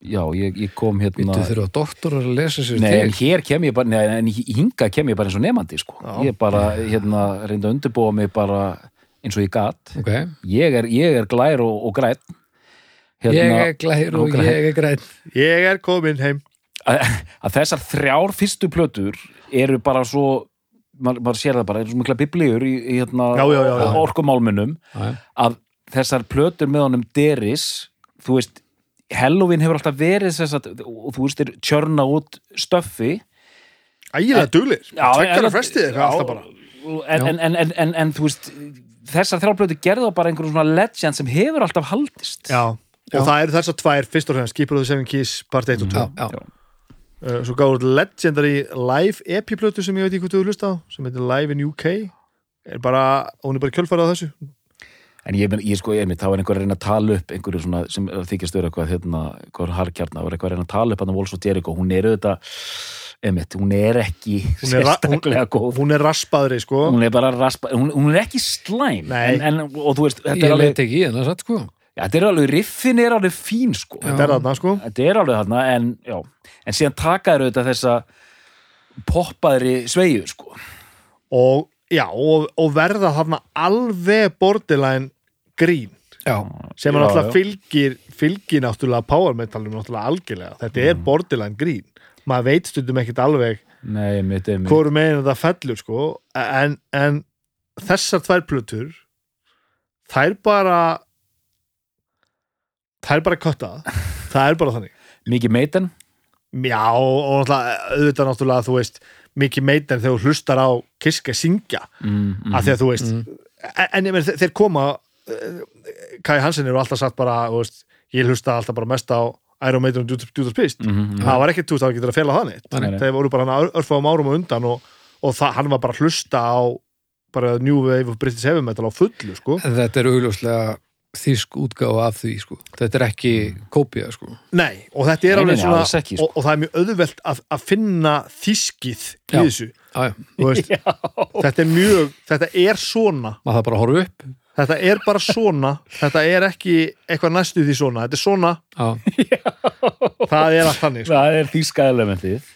já, ég, ég kom hérna Býttu þurfa doktorar að lesa sér Nei, en til hér kem ég bara, nei, en hinga kem ég bara eins og nefandi, sko. Já. Ég bara, hérna, reyndi að undirbúa mig bara eins og ég gat. Ok, Ég er, ég er glær og, og græn. ég er glær og og grænn. ég er græn Ég er komin heim Að, að þessar þrjár fyrstu plötur eru bara svo, maður, maður sér það bara, eru svo mikla biblíur í, í hérna, Já, já, já, já. orkumálmunum, Já, að þessar plötur með honum Deris, þú veist, Halloween hefur alltaf verið þess að, og þú veist, er tjörna út stöffi, Ægilega duglir, Já, tvekkar að frestið eitthvað alltaf bara. en, en, en, en, en, en þú veist þessar þrjálflötu gerðu bara einhverjum svona legend sem hefur alltaf haldist. Já, og Já. það eru þessar tvær fyrst og fremst Keeper of the Seven Keys part 1 og 2 já, já. uh, Svo gáður legendary live epiplötu sem ég veit ekki hvað þú hlusta á sem heitir Live in UK er bara, hún er bara kjölfarið á þessu en ég, ég sko, ég mitt, þá er einhver að reyna að tala upp einhverju svona sem þykist vera eitthvað hérna, hvað harkjarna, og er eitthvað að reyna að tala upp hann á Vols og Jericho, hún er auðvitað einmitt, hún er ekki Hún er sérstaklega góð. Hún er raspaðri sko. Hún er bara raspa, hún, hún er ekki slæm. En, en, og þú veist, þetta Ég er alveg leit ekki í hennar satt sko. Já, þetta er alveg, riffin er alveg fín sko. Þetta er þarna sko. Þetta er alveg þarna en, já, en síðan taka þér auðvitað þessa poppaðri sveiju sko. og, já, og, og verða þarna alveg borderline grín Já, sem Já, er náttúrulega já. fylgir fylgir náttúrulega power metalum náttúrulega algjörlega. Þetta Mm. er borderline grín. Maður veit stundum ekkit alveg hvoru meginn þetta fellur sko. En, en þessar tvær plötur þær bara þær bara kötta. Það er bara þannig. Mikið meiten já og auðvitað náttúrulega þú veist mikið meitn þegar þú hlustar á Kiske syngja. Mm, mm, af því að þú veist en, en meina, þeir, koma Kai Hansen eru alltaf sagt bara veist, ég hlusta alltaf bara mest á Iron Maiden og Judas Priest. Mm, mm, það var ekki, þú það var til að fela Nei, nei. þeir voru bara hann örfáum árum á undan og, og það, hann var bara að hlusta á bara New Wave of British Heavy Metal á fullu, sko. Þetta er augljóslega þýsk útgáfa af því sko. Þetta er ekki kópía sko. Nei, og þetta er alveg svona ekki, sko. og, og það er mjög auðvelt að, að finna þýskið í þessu Já, já, veist, þetta er mjög, þetta er svona. Maður það bara horfa upp þetta er bara svona. Þetta er ekki eitthvað næstu því svona. Þetta er svona, Já, það er allt þannig sko. það er þýska elementið.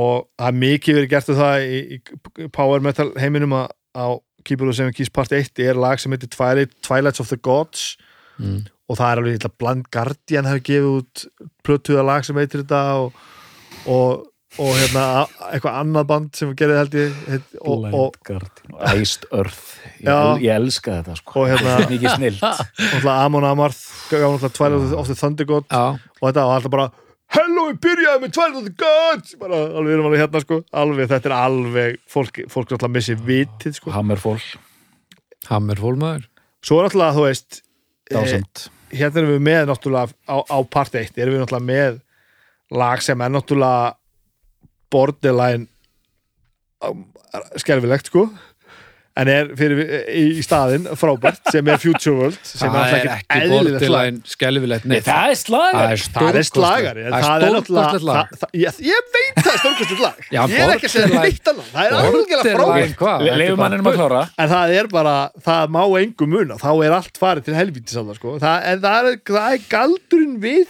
Og það er mikið verið gert um það í, í power metal heiminum að á Keeper of the Seven Keys part 1 er lag sem heitir Twilight, Twilights of the Gods. Mm. og það er alveg Blind Guardian hefur gefið út plötuða lag sem heitir þetta og, og, og hérna eitthvað annað band sem gerði held ég heit, og, og, Æst örð. Ég, Já. el, ég elska þetta sko. Og hérna mikið náttúrulega Amon Amarth gaf náttúrulega Twilight of the Thunder God já, og þetta var alltaf bara Hello, ég byrjaði með Twilight of the Gods. Bara alveg, við erum alveg hérna sko. Alveg, þetta er alveg, fólk, fólk náttúrulega missi vitið sko. Hammerfall, Hammerfólmaður svo er náttúrulega, þú veist dásend hérna erum við með náttúrulega á, á part 1 erum við náttúrulega með lag sem er náttúrulega borderline um, skelfilegt sko. En er fyrir í, staðinn frábært sem er Future World sem Það er er ekki ekki eðlilegt slag. borderline skelfilegt Nei, það er slagar það er það er slagari Það er það, ég, ég veit það er stórkostlegt lag. Já, ég er ekki að segja neitt annað. Það er alveg Borderline frábært en það er bara, það má engum muna. Þá er allt farið til það sko. Það, það er, það er galdurinn við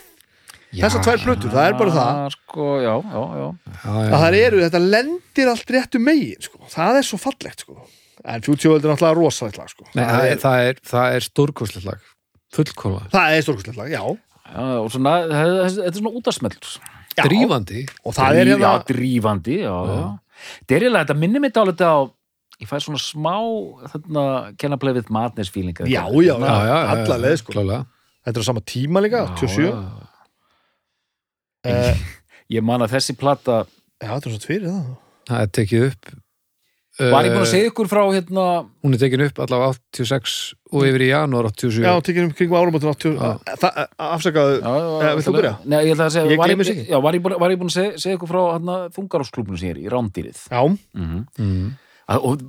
þessar tvær plötur, það er bara það sko, já, já, já já, já. að það eru, þetta lendir allt réttu megin sko. það er svo fallegt sko. en Future World er náttúrulega rosalegt lag sko. Nei, það, það, er, er, það, er, það er stórkostlegt lag fullkóla, það er stórkostlegt lag, já. Svona, þetta er svona útasmellur já drífandi og það er hérna drífandi, já, já Þetta er minnir mig dálítið á ég fæ svona smá þarna, kenna play with madness feeling já, já, já, já, já, já, alla leið sko. þetta er á sama tíma líka, 27 já. Uh, Ég man að þessi plata já, þetta er svo tvirið það það er tekið upp Var ég búin að uh, segja ykkur frá hérna hún er tekin upp allavega 86 og yfir í janúar 87 já, tekið um kringum árumötun 80 Já. Eh, afsakaðu, Já, já, Eh, vilt þú byrja? Nei, ég ætla að segja, Ég var, ég, já, var, ég búin, var ég búin að segja, segja ykkur frá hérna, þungarásklubnum sem ég er í, Rándýrið já, mm mm. og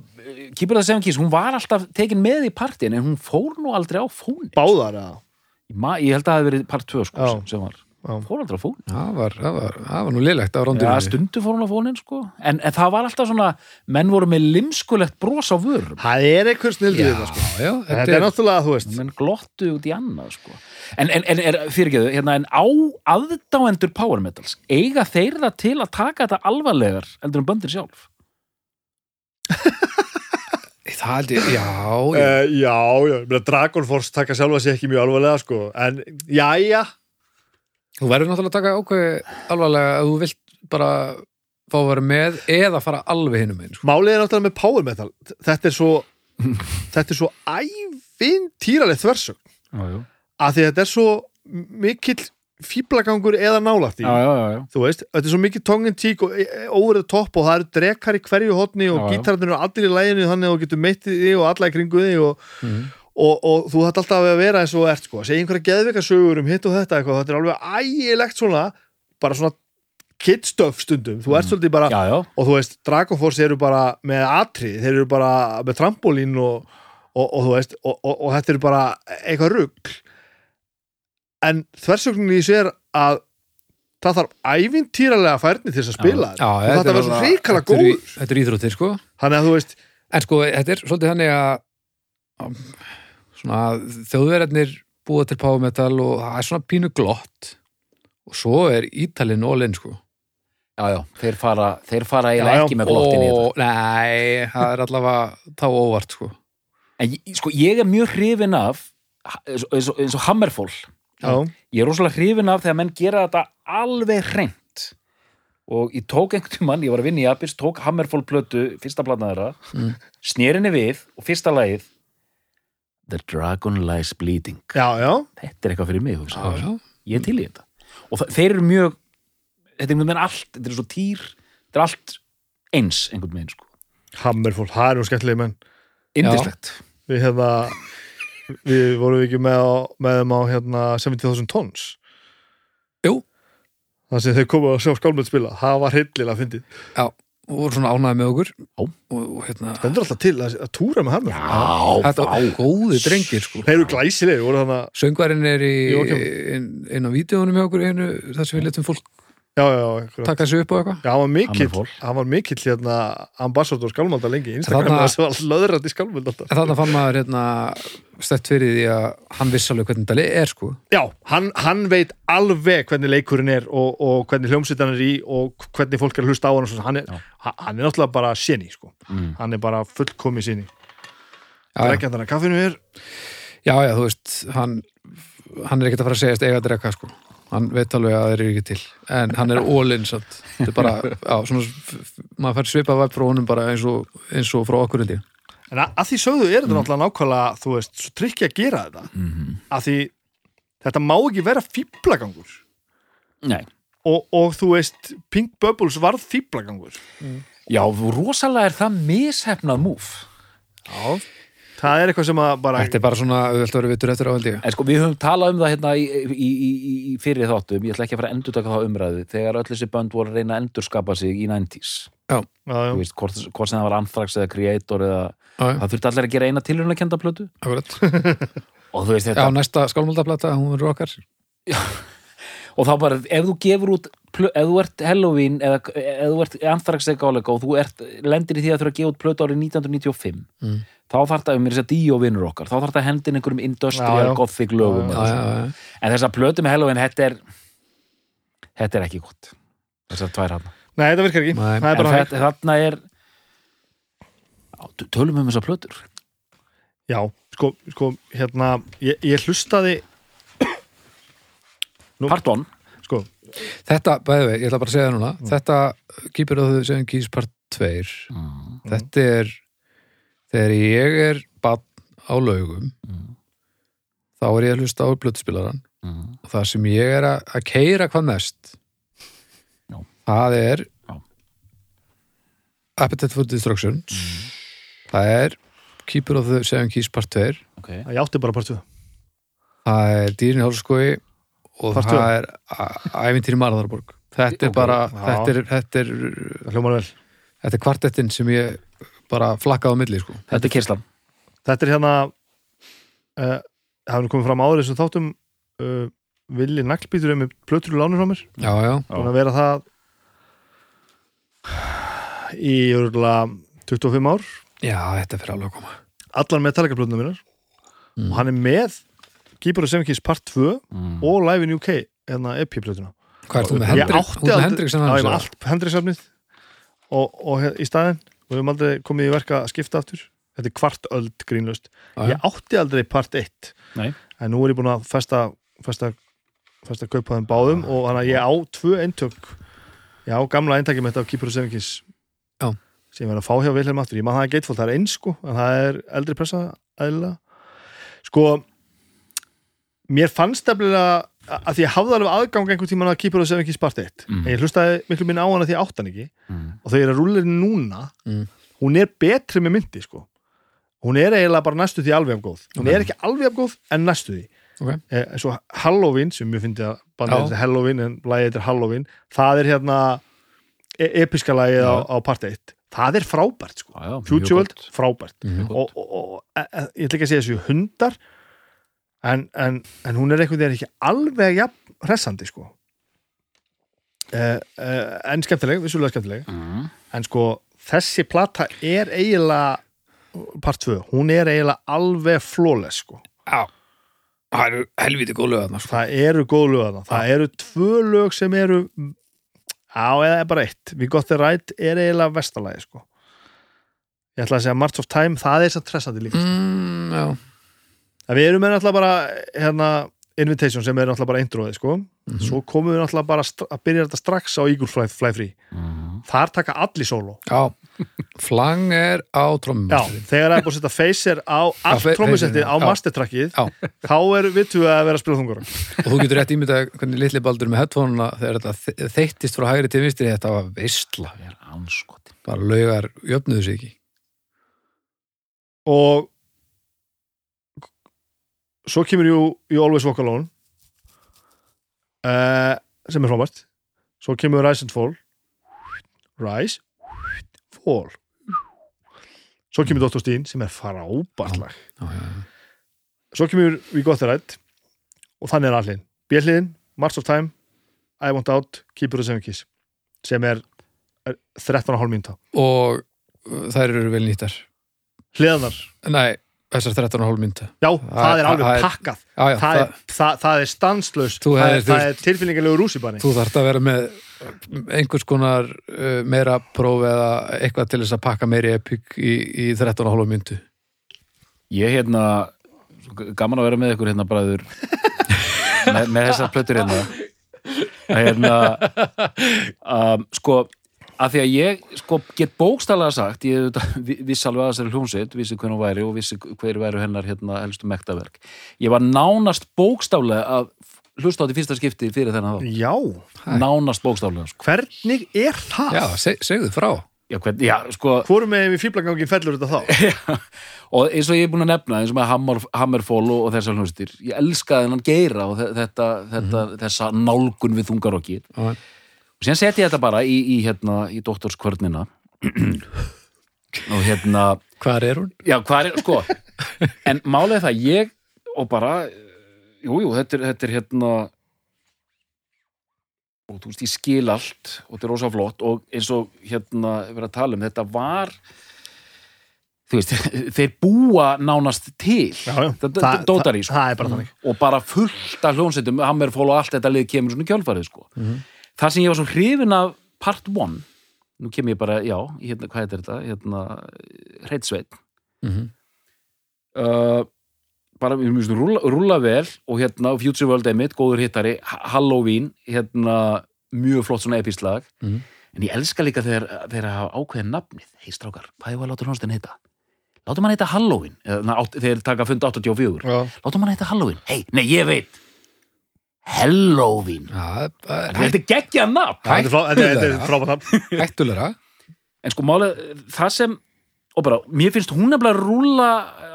Kýpur það Seven Keys, hún var alltaf tekin með í partin en hún fór nú aldrei á fóni báðar eða? ég, held að það hefði verið part 2 sko, Já. sem, sem var fór aldrei á fón það var, það var, það var nú Já, rándurinn stundu fór hún á fónin sko. En, en það var alltaf svona, menn voru með limskulegt bros á vörum. Það er já, við það sko. Já, Þetta er náttúrulega, þú veist. Menn glottu út í annað sko. En, en, en er, fyrirgeðu, hérna en á aðdáendur power metals eiga þeir það til að taka þetta alvarlegar heldur en böndir sjálf? Það held ég, já, já. Uh, já, já, ég meina, Dragon Force taka sjálfa sig ekki mjög alvarlega sko. En jæja, þú verður náttúrulega að taka ákveði alvarlega að þú vilt bara fá að vera með eða fara alveg hinum einn sko. málið er náttúrulega með power metal þetta er svo þetta er svo já, já, að því þetta er svo mikill fýblagangur eða nálægt í já, já, já. þú veist, þetta er svo mikið tongue tík og over the top og það eru drekar í hverju hotni og gítararnir eru allir í læginu þannig að þú getur meittið þig og alla í kringu þig og, Mhm. Og, og þú hætti alltaf að vera eins og ert sko, segja einhverja geðveika sögur um hitt og þetta eitthvað, þetta er alveg ægilegt svona bara svona kidstöf stundum, þú ert svolítið bara já, já. og þú veist, Dragon Force eru bara með atri, þeir eru bara með trampolín og, og, og þú veist og, og, og þetta eru bara eitthvað rugl. En þversögninni í sér að það þarf ævintýralega færni til þess að spila Já, og þetta er verður svo bara- hrikalega þetta er íþróttir sko. Þannig að þú veist, en sko, þetta er svolítið þannig að svona þjóðverðarnir búa til power metal og það er svona pínu glott. Og svo er Ítalinn all in sko. Já, já. þeir fara, þeir fara eiginlega ekki með glottin í þetta. Og nei, það er allavega þá óvart sko. En sko, ég er mjög hrifin af eins og, eins og, og Hammerfall. Já, ég er rosalega hrifin af þegar menn gera þetta alveg hreint. Og ég tók einhvern tímann, ég var að vinna í Abis tók Hammerfall plötu, fyrsta platna þeirra Mm. snerinni við og fyrsta lagið The Dragon Lies Bleeding. Já, já. Þetta er eitthvað fyrir mig, já, já. ég er til í þetta. Og það, þeir eru mjög þetta er einhvern veginn allt, þetta er svo týr þetta er allt eins einhvern veginn sko. Hammerfall, það er nú skemmtilega menn. Indislegt við hefða við vorum við ekki með, á, með þeim á hérna 70.000 tons. Jú. það sem þeir komu að sjá skálmöld spila það var hillilega fyndið. Já, og voru svona ánæði með okkur. Og, og hérna stendur alltaf til að, að túra með Hammerfall já, þetta var góði drengir sko. Þeir eru glæsilegir, voru þannig að söngvarinn er í inn, inn á vídeónum hjá okkur einu, þar sem við letum fólk já, já, taka þessu upp og eitthvað? Já, hann var mikill, hann var mikill hérna ambassador skálmölda lengi Instagram. Þarna- það var löðrætt í skálmölda þannig fann maður hérna stett fyrir því að hann viss alveg hvernig þetta er sko. Já, hann, hann veit alveg hvernig leikurinn er og, og hvernig hljómsveitan er í og hvernig fólk er að hlusta á hann hann er, hann hann er náttúrulega bara séni sko. Mm. hann er bara fullkomi séni já, já, Drekkjandana kaffinu er já, já, þú veist hann, hann er ekkert að fara að segjast eiga að drekka sko hann veit alveg að það er ekki til. En hann er all-in samt. Þetta er bara, já, svona maður fær svipað væp frá honum bara eins og, eins og frá okkur held ég. En að, að því sögðu er þetta náttúrulega nákvæmlega þú veist, svo trikki að gera þetta. Mhm. að því þetta má ekki vera fýblagangur Nei. og, og þú veist, Pink Bubbles varð fýblagangur já, rosalega er það mishefnað múf Já Það er eitthvað sem að bara þetta er bara svona, auðvitað vitur eftir á held ég. En sko, við höfum talað um það hérna í, í, í, í, í fyrir þáttum, ég ætla ekki að fara að endurtaka þá umræðu, þegar öll þessi bönd voru að reyna að endurskapa sig í 90s. já, Þú já. veist, hvort, hvort sem það var Anthrax eða Creator eða já, já, það þurfti allir að gera eina tilhörna kenda plötu. Akkurat. Og þú veist já, þetta, næsta skálmöldaplata, hún verður okkar. Og þá bara, ef þú gefur út ef þú ert Halloween eða ef þú ert Anthrax eða Gálega og þú ert, lendir í því að þurfa að gefa út plötu árið 1995 Mm. Þá þarf það, mér er þess að Díó vinnur okkar þá þarf það að hendin einhverjum industrial gothic lögum Já, já, já, en þess að plötu með Halloween, þetta er þetta er ekki gott. Þessar tvær hann Nei, þetta virkar ekki. Nei. Það er en bara þetta, þarna er tölum um þessar plötur? Já, sko, sko hérna ég, ég hlustaði Nú- part 1 sko, Þetta, bæði vei, ég ætla bara að segja það núna. Þetta Keeper of the Seven Keys part 2 mm. Þetta er þegar ég er bann á laugum Mm. þá er ég að hlusta á blötuspilaran Mm. og það sem ég er að, að keira hvað mest Já. það er Já. Appetite for Destruction. Það er Keeper of the Seven Keys part 2 ok, ég átti bara partuð það er Dýrin Hálskói og Part það er Æ- Ævintýri Marðarborg þetta er bara þetta er, þetta er, Það hljómar vel. Þetta er kvartettin sem ég bara flakkaði á milli sko. þetta er kyrslan Þetta er hérna uh, það hefur komið fram áður þessum þáttum uh, Villi naglbítur með plötur og lánur frá mér. Já, já, búin að vera það í örgulega 25 ár. Já, þetta fyrir alveg að koma. Allar Metallica plötuna mínar. Mm. og hann er með Keeper of Seven Keys part 2 Mm. og Live in UK eða EP plötuna Hvað er þú með? Hendrik? Þú með Hendrik sem Já, hann ég með allt Hendriksafnið og, og he- í staðinn og við höfum aldrei komið í verka að skipta aftur. Þetta er kvart öld grínlust Já, já. ég átti aldrei part 1 Nei. en nú er ég búin að festa festa, festa kaupa þeim báðum og þannig að ég á tvö eintök. Ég á gamla eintækjum þetta af Keeper of Seven Já. sem ég verið að fá hjá Vilhelm aftur. Ég maður það er geitfóld, það er eins sko en það er eldri pressa eðlilega. Sko mér fannst efnilega að því ég hafði alveg aðgang einhvern tímann að Keeper of Seven Keys part 1 Mm. en ég hlustaði miklu minna á hana því ég átt hann ekki Mm. og þegar er að henni núna Mm. hún er betri með myndi sko hún er eiginlega bara næstu því alveg af góð hún Ok. er ekki alveg af góð en næstu því Ok. eh, eins og Halloween sem ég fyndi að bandið þetta Halloween en lagið þetta er Halloween það er hérna e episka lagið á, á part 1 það er frábært sko Já, já, mjög Future World, gott. frábært Mhm. og, og, og e, e, ég ætla ekki að segja þessu hundar en, en, en hún er einhvern veginn ekki alveg jafn hressandi sko. Eh, eh, en skemmtileg, vissulega skemmtileg. Mm. en sko þessi plata er eiginlega part 2, hún er eiginlega alveg flawless sko. Já, það eru helviti góð lög sko. það eru góð lög það eru tvö lög sem eru á eða bara eitt, We Got The Right er eiginlega vestalagi sko. Ég ætla að segja March of Time, það er svo tressandi líka mm, Já, en við erum með náttúrulega bara hérna, Invitation sem er náttúrulega bara eindróði sko. Mhm. svo komum við náttúrulega bara að byrja þetta strax á Eagle Fly, Fly Free. Mm. þar taka allir sóló já. Flang er á trommum Já, þegar það er búið að setja Facer á allt trómusettið á mastertrackið Já, þá er við tvö að vera að spila þungur og þú getur rétt ímyndað hvernig litli baldur með headphone þegar þetta þe- þeyttist frá hægri til vinstri. Þetta var er anskotin. bara laugar jöfnuðu sig ekki. Og svo kemur jú You Always Walk Alone uh, sem er frábært svo kemur Rise and Fall. Rise Fall. Svo kemur Dr. Steen sem er frábært lag svo kemur We Got The Right og þannig er allir. Björliðin, March of Time I Want Out, Keeper of Seven Keys sem er, er 13,5 mínúta. Og uh, þær eru vel nýttar. Hliðanar, Nei, þessar 13,5 mynda já, Það- það er alveg það er- pakkað. Já, já, það, er, það, það er stanslaus Þú það, er, það er tilfinningalegu rússibanni þú þarft að vera með einhvers konar uh, meira próf eða eitthvað til þess að pakka meiri epic í, í 13,5 myndu Ég hérna, gaman að vera með ykkur hérna bræður. Með, með þessar plötur hérna. Að hérna um, sko, að því að ég sko, get bókstælega sagt ég vissi alveg að þessari hljómsveit vissi hvernig hún væri og vissi hver væru hennar hérna, helstu mektaverk ég var nánast bókstaflega að hlusta á þetta í fyrsta skipti fyrir þennan þá já, nánast bókstaflega sko. hvernig er það? Já, seg, segðu frá. Já, hvern, já, sko. Hvorum með við fýblagangin fellur þetta þá? og eins og ég er búin að nefna eins og með Hammer, Hammerfall og, og þessar hljómsveitir ég elskaði hennan geira og þe- þetta, þetta, þessa nálgun við þungarokkið Já, og síðan seti ég þetta bara í, í, hérna, í doktorskvörnina og hérna Hvar er hún? já, hvað er, sko en er það, ég og bara jú, jú, þetta þetta er hérna og þú veist, ég skil allt og þetta er rosa flott og eins og hérna, við að tala um, þetta var þú veist, þeir búa nánast til Já, já. þetta Það- dótar í, sko það er bara og bara fullt af hljónsveitum Hammerfall og allt þetta lið kemur svona í kjölfarið sko. Mhm. Það sem ég var svo hrifin af part 1 nú kem ég bara, já, hérna, hvað heitir þetta? Hérna, hreitsveit Mm uh, bara, við mjög rúlla, rúlla vel og hérna, Future World Emit, góður hittari Ha- Halloween, hérna mjög flott svona epislag Mhm. en ég elska líka þegar þeir hafa ákveðin nafnið, hei strákar, hvað er að láta hljónstin hitta? Látum hann heita Halloween? Þeir taka fund 84 Já. Látum hann heita Halloween, hei, nei, ég veit Það er Þetta er geggja nafn. Þetta er er- er frábært nafn. hættulegra. En sko málið, það sem og bara, mér finnst hún nefnilega að rúlla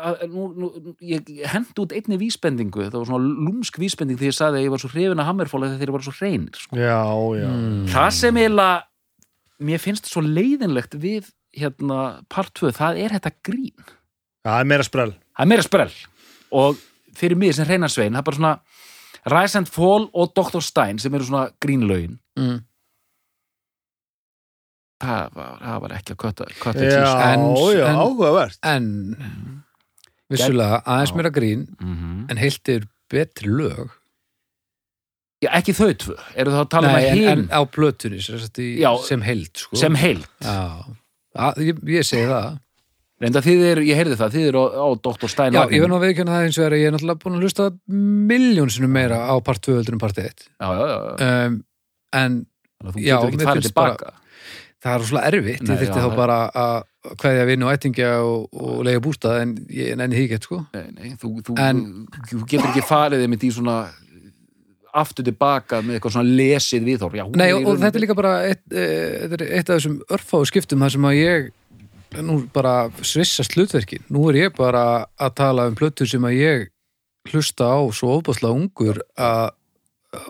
að- nú, nú, ég hendi út einni vísbendingu, þetta var svona lúmsk vísbending þegar ég sagði að ég var svo hrifin að hammerfóla þegar þeir bara svo hreinir sko. Já, já. Mm. það sem eiginlega mér finnst svo leiðinlegt við hérna part 2, það er þetta grín. Það er meira sprell. Það er meira sprell. Og fyrir mig sem hreinar svein, það er bara svona Rise and Fall og Dr. Stein sem eru svona grínlaugin mm. það var, það var ekki að kötta, Já, tísk En- já, en- áhugavert. En vissulega aðeins Já. meira grín mm en heilt er betri lög. Já, ekki þau tvö, eru það að tala Nei, um en, að en hinn á plötunni sem, heild sko. sem að, ég, ég segi það reynda þið eru, ég heyrði það, þið eru á, á Dr. Stein Já, ég verð nú að veikjana það eins og er að ég er náttúrulega búin að hlusta miljónsinu meira á part 2 heldur en part 1 já, já, já, um, en já, mér finnst bara- það er svona erfitt Nei, ég þyrfti já, þá bara að kveðja vinn og ættingja og, og lega bústað en ég nenni því ekki sko. Nei, nei, þú, þú, En- þú, getur ekki farið þeim í svona aftur tilbaka með eitthvað svona lesið hún Nei, og, og þetta er líka bara eitt, e, er eitt af þessum örfáu skiptum þar sem að ég nú bara svissast hlutverkin. Nú er ég bara að tala um plötur sem að ég hlusta á svo ofbáslega ungur að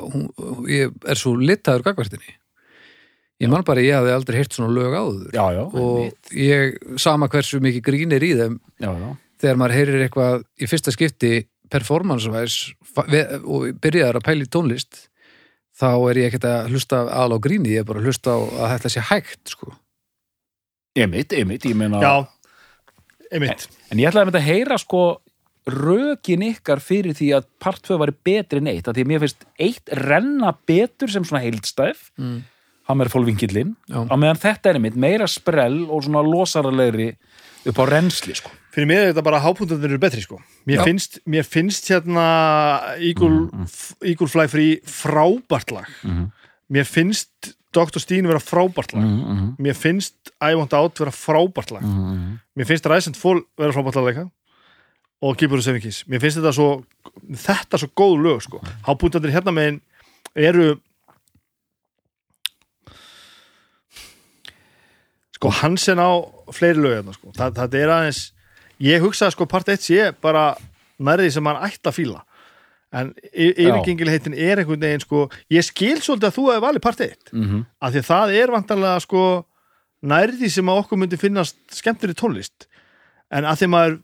hún, ég er svo litaður gagvartinni ég man bara ég hafði aldrei heyrt svona lög áður. Já, já, og ég, sama hversu mikið grín er í þeim já, já. þegar maður heyrir eitthvað í fyrsta skipti performance-væs og byrjaðar að pæla í tónlist þá er ég ekkert að hlusta aðal á gríni, ég er bara að hlusta á að þetta sé hægt sko. Einmitt, einmitt, ég meina Já, einmitt en ég ætlaði að heyra sko rökin ykkar fyrir því að part 2 var betri en eitt, að því að mér finnst eitt renna betur sem svona heildstæf mm. Hammerfólvingillin Já. á meðan þetta er einmitt meira sprell og svona losaralegri upp á rensli sko. Fyrir mér er þetta bara hápundarnir eru betri sko Mér, Já. finnst, mér finnst hérna Eagle, Eagle Fly Free frábært lag Mhm. Mér finnst Dr. Steen vera frábært lag. Mm -hmm. Mér finnst I Want Out vera frábært lag. Mér finnst Rise and Fall vera frábært lag líka. Og Keeper of Seven Keys. Mér finnst þetta svo þetta svo góð lög sko. Hápundarnir hérna megin eru sko Hansen á fleiri lög hérna sko. Það, það er aðeins ég hugsaði sko part 1 sé bara nærði sem hann ætti að fíla en yfirgengilheitin er einhvern veginn sko ég skil svolítið að þú hefði valið part 1 Mm -hmm. af því að það er vantarlega sko nærði sem að okkur myndi finnast skemmtur í tónlist en að því maður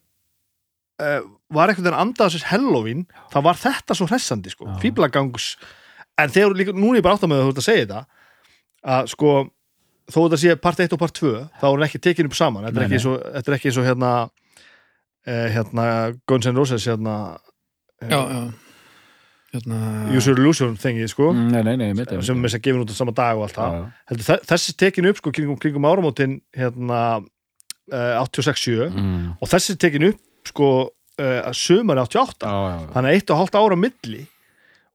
uh, var einhvern veginn andað þessars Halloween þá var þetta svo hressandi sko Já. fíblagangs en þegar líka, núna ég bara átt að með að þú ert að segja þetta að sko þó þetta sé part 1 og part 2 þá er hann ekki tekin upp saman þetta er ekki, nei. svo, þetta er ekki svo hérna eh, hérna Guns N' Roses hérna Já, já hérna, Use Your Illusion þengi sko Nei, nei, nei, einmitt, einmitt. sem er að gefa út á sama dag og allt það Já, já. heldur þe- þessi tekin upp sko kringum, kringum áramótin hérna uh, 86-7 Mm. og þessi tekin upp sko uh, sömari 88 Já, já, já. þannig að eitt og hálft ára á milli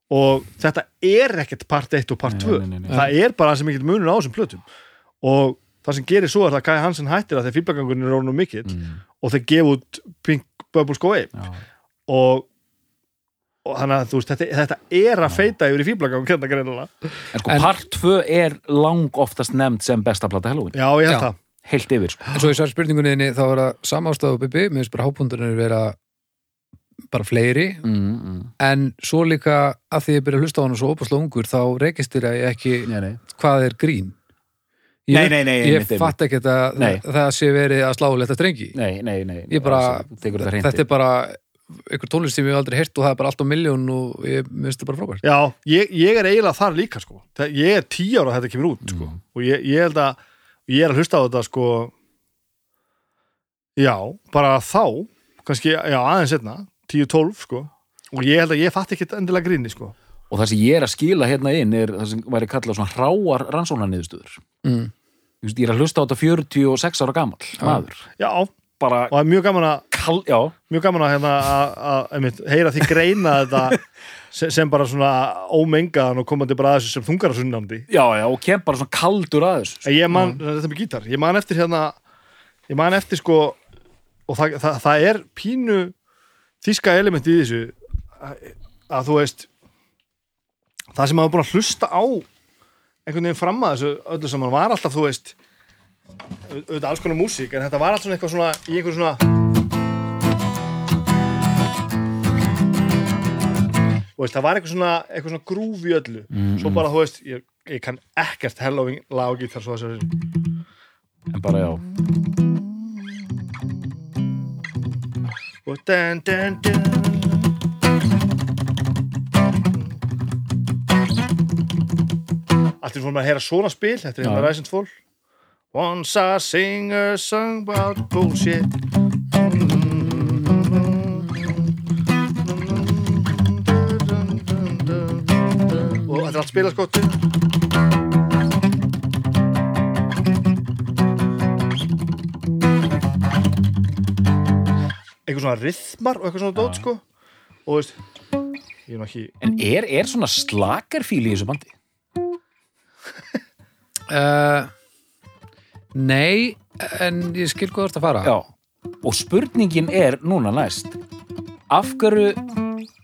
og þetta er ekkert part 1 og part Nei, 2 nei, nei, nei. það er bara það sem mikill munur á þessum plötum og það sem gerir svo er það að Kai Hansen hættir að þeir fýblagangurinn er rónum mikill Mm. og þeir gefa út Pink Bubbles Go Away Já. og, og þannig að þú veist þetta, þetta er að feita yfir í fýblagangur hérna greinilega. En sko, part 2 er lang oftast nefnd sem besta plata Halloween. Já ég held það. Heilt yfir, sko. En svo í svar spurningunni þinni, þá er það og Bibi, mér finnst bara hápundunir vera bara fleiri. Mm, mm. en svo líka að því ég byrja að hlusta á hann svo opaslega ungur þá reykistir að ég ekki Nei, nei. hvað er grín. Ég, Nei, nei, nei, ég fatt ekki að það, það sé verið að slá leta strengi. Nei, nei, nei ég bara, þetta er bara einhver tónlist sem ég hef aldrei heyrt og það er bara allt á miljón og ég minnst það bara frábært Já, ég, ég er eiginlega þar líka sko. Það- ég er tíu ára að þetta kemur út sko. Mm. og ég, ég held að ég er að hlusta á þetta sko já, bara þá kannski, já, aðeins setna 10-12 sko og ég held að ég fatt ekki endilega gríni sko Og það sem ég er að skila hérna inn er það sem væri kallað svona hráar rannsóknarniðurstöður mm. Ég er að hlusta á þetta 46 ára gamall maður Já, og Bara það er mjög gaman að já. Mjög gaman að, hérna, að, að, heyra því greina þetta sem, sem bara svona ómengaðan og komandi bara að þessu sem þungarasunnandi Já, já, og kem bara svona kaldur að þessu En ég man, þetta með gítar, ég man eftir hérna ég man eftir sko og það, það, það er pínu þíska element í þessu að, að þú veist það sem maður búin að hlusta á einhvern veginn fram að þessu öllu saman var alltaf, þú veist au- auðvitað alls konar músík, en þetta var alltaf svona eitthvað svona í einhver svona og veist, það var eitthvað svona, eitthvað svona grúfi öllu. Mm, svo mm. bara þú veist, ég, ég kann ekkert Halloween lagi þar svo að segja en bara já. Og den den den allt er fór með að heyra svona spil þetta er ja. hérna ræsend fól once I sing a song about bullshit mm, þetta er allt spilaskottu Eitthvað svona rithmar og eitthvað svona dót sko. Og veist Ég er nú ekki En er, er svona slakarfíl í þessu bandi? uh, Nei en ég skil hvað þú ert að fara. Já, og spurningin er núna næst af hverju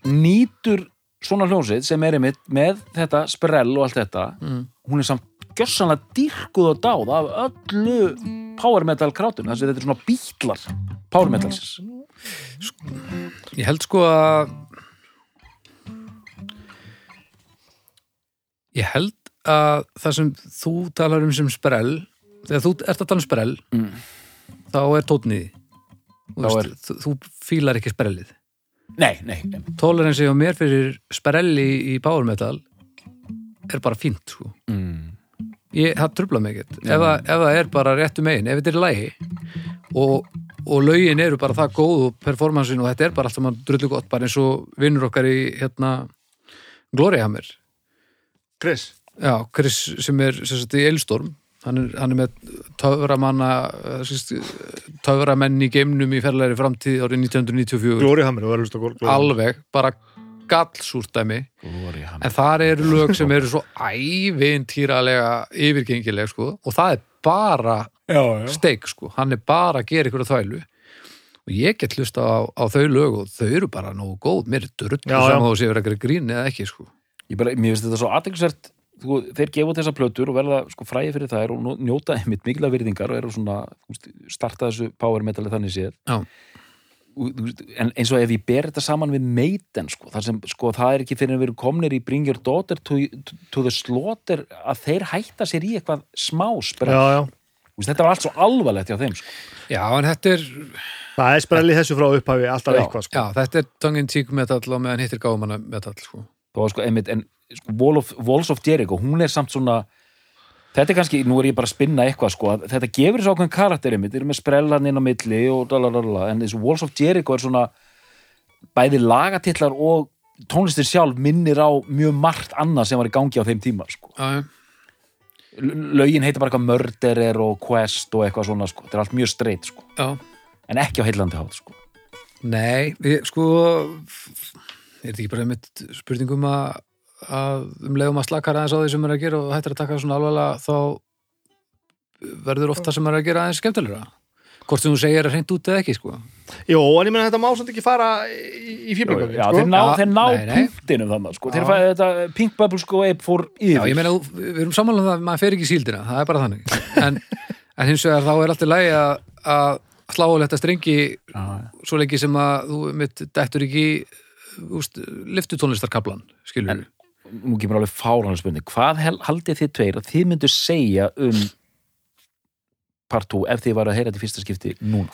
nýtur svona hljónsið sem er einmitt með þetta sprell og allt þetta Mm. hún er samt gjössanlega dýrkuð og dáð af öllu power metal krátum þess að þetta er svona bítlar power metalsins Ég held sko að Ég held að það sem þú talar um sem sprell þegar þú ert að tala um sprell Mm. þá er tótniði þú, þú, þú fílar ekki sprellið Nei, nei, nei. Toleransi og mér fyrir sprelli í power metal er bara fínt sko. Mm. ég, það trubla mig ekkert ef, það- er bara réttu megin, ef þetta er lægi og, og lögin eru bara það góð og performansin og þetta er bara alltaf mann drullu gott, bara eins og vinnur okkar í hérna Glorihammer Chris já, Chris sem er sem sagt, í Eilstorm hann er, hann er með töframanna eh, töframenn í geimnum í ferlegri framtíð árið 1994 Glory Hammer og verður hlusta Glory Hammer. alveg, bara gallsúrtæmi en þar eru lög sem eru svo ævintýralega yfirgengileg sko, og það er bara Já, já. steik sko, hann er bara að gera ykkur þvælu og ég get hlusta á, á þau lög og þau eru bara nógu góð mér er drull Já, já. saman og sé verið að gera grín eða ekki sko. Ég bara, mér finnst þetta svo aðeinsvert þú, þeir gefa þessar plötur og verða sko fræði fyrir þær og njóta einmitt mikla virðingar og eru svona, starta þessu power metali þannig séð en eins og ef ég ber þetta saman við Maiden sko, þar sem sko það er ekki fyrir að vera komnir í Bring Your Daughter to, to, the Slaughter að þeir hætta sér í eitthvað smá sprell þetta var allt svo alvarlegt hjá þeim sko. já, en þetta er Það er sprelli þessu frá upphafi alltaf Já. eitthvað sko. já, þetta er tongue cheek metal og meðan hittir gáumanna metal sko. það var sko einmitt en sko, Wall of, Walls of Jericho, hún er samt svona þetta er kannski, nú er ég bara að spinna eitthvað sko, að þetta gefur þessu ákveðin karakter einmitt, þeir eru með sprellan inn á milli og dalalala, en þessu Walls of Jericho er svona bæði lagatillar og tónlistin sjálf minnir á mjög margt annað sem var í gangi á þeim tíma sko. lögin heitir bara eitthvað Murderer og Quest og eitthvað svona sko. þetta er allt mjög straight sko. en ekki á heillandi hátt sko. Nei, ég, sko er þetta ekki bara einmitt spurningum að, að um leiðum að slakara aðeins á því sem er að gera og hættir að taka svona alvarlega þá verður ofta sem er að gera aðeins skemmtilegra hvort sem þú segir að hreint út eða ekki sko Jó, en ég meina þetta má samt ekki fara í, Já, sko. þeir ná, þeir ná nei, nei. punktinum þannig sko. þeir fæði þetta Pink Bubble sko Ape fór yfir Já, ég meina, þú- við erum samanlega um það að maður fer ekki í síldina, það er bara þannig en, en hins vegar þá er alltaf lægi að, að slá strengi Já, já. svo lengi sem að þú mitt dettur ekki úst, liftutónlistarkablan, skilur En- nú kemur alveg fáranlega spurning. Hvað haldið þið tveir að þið myndu segja um part 2 ef þið varu að heyra þetta í fyrsta skipti núna?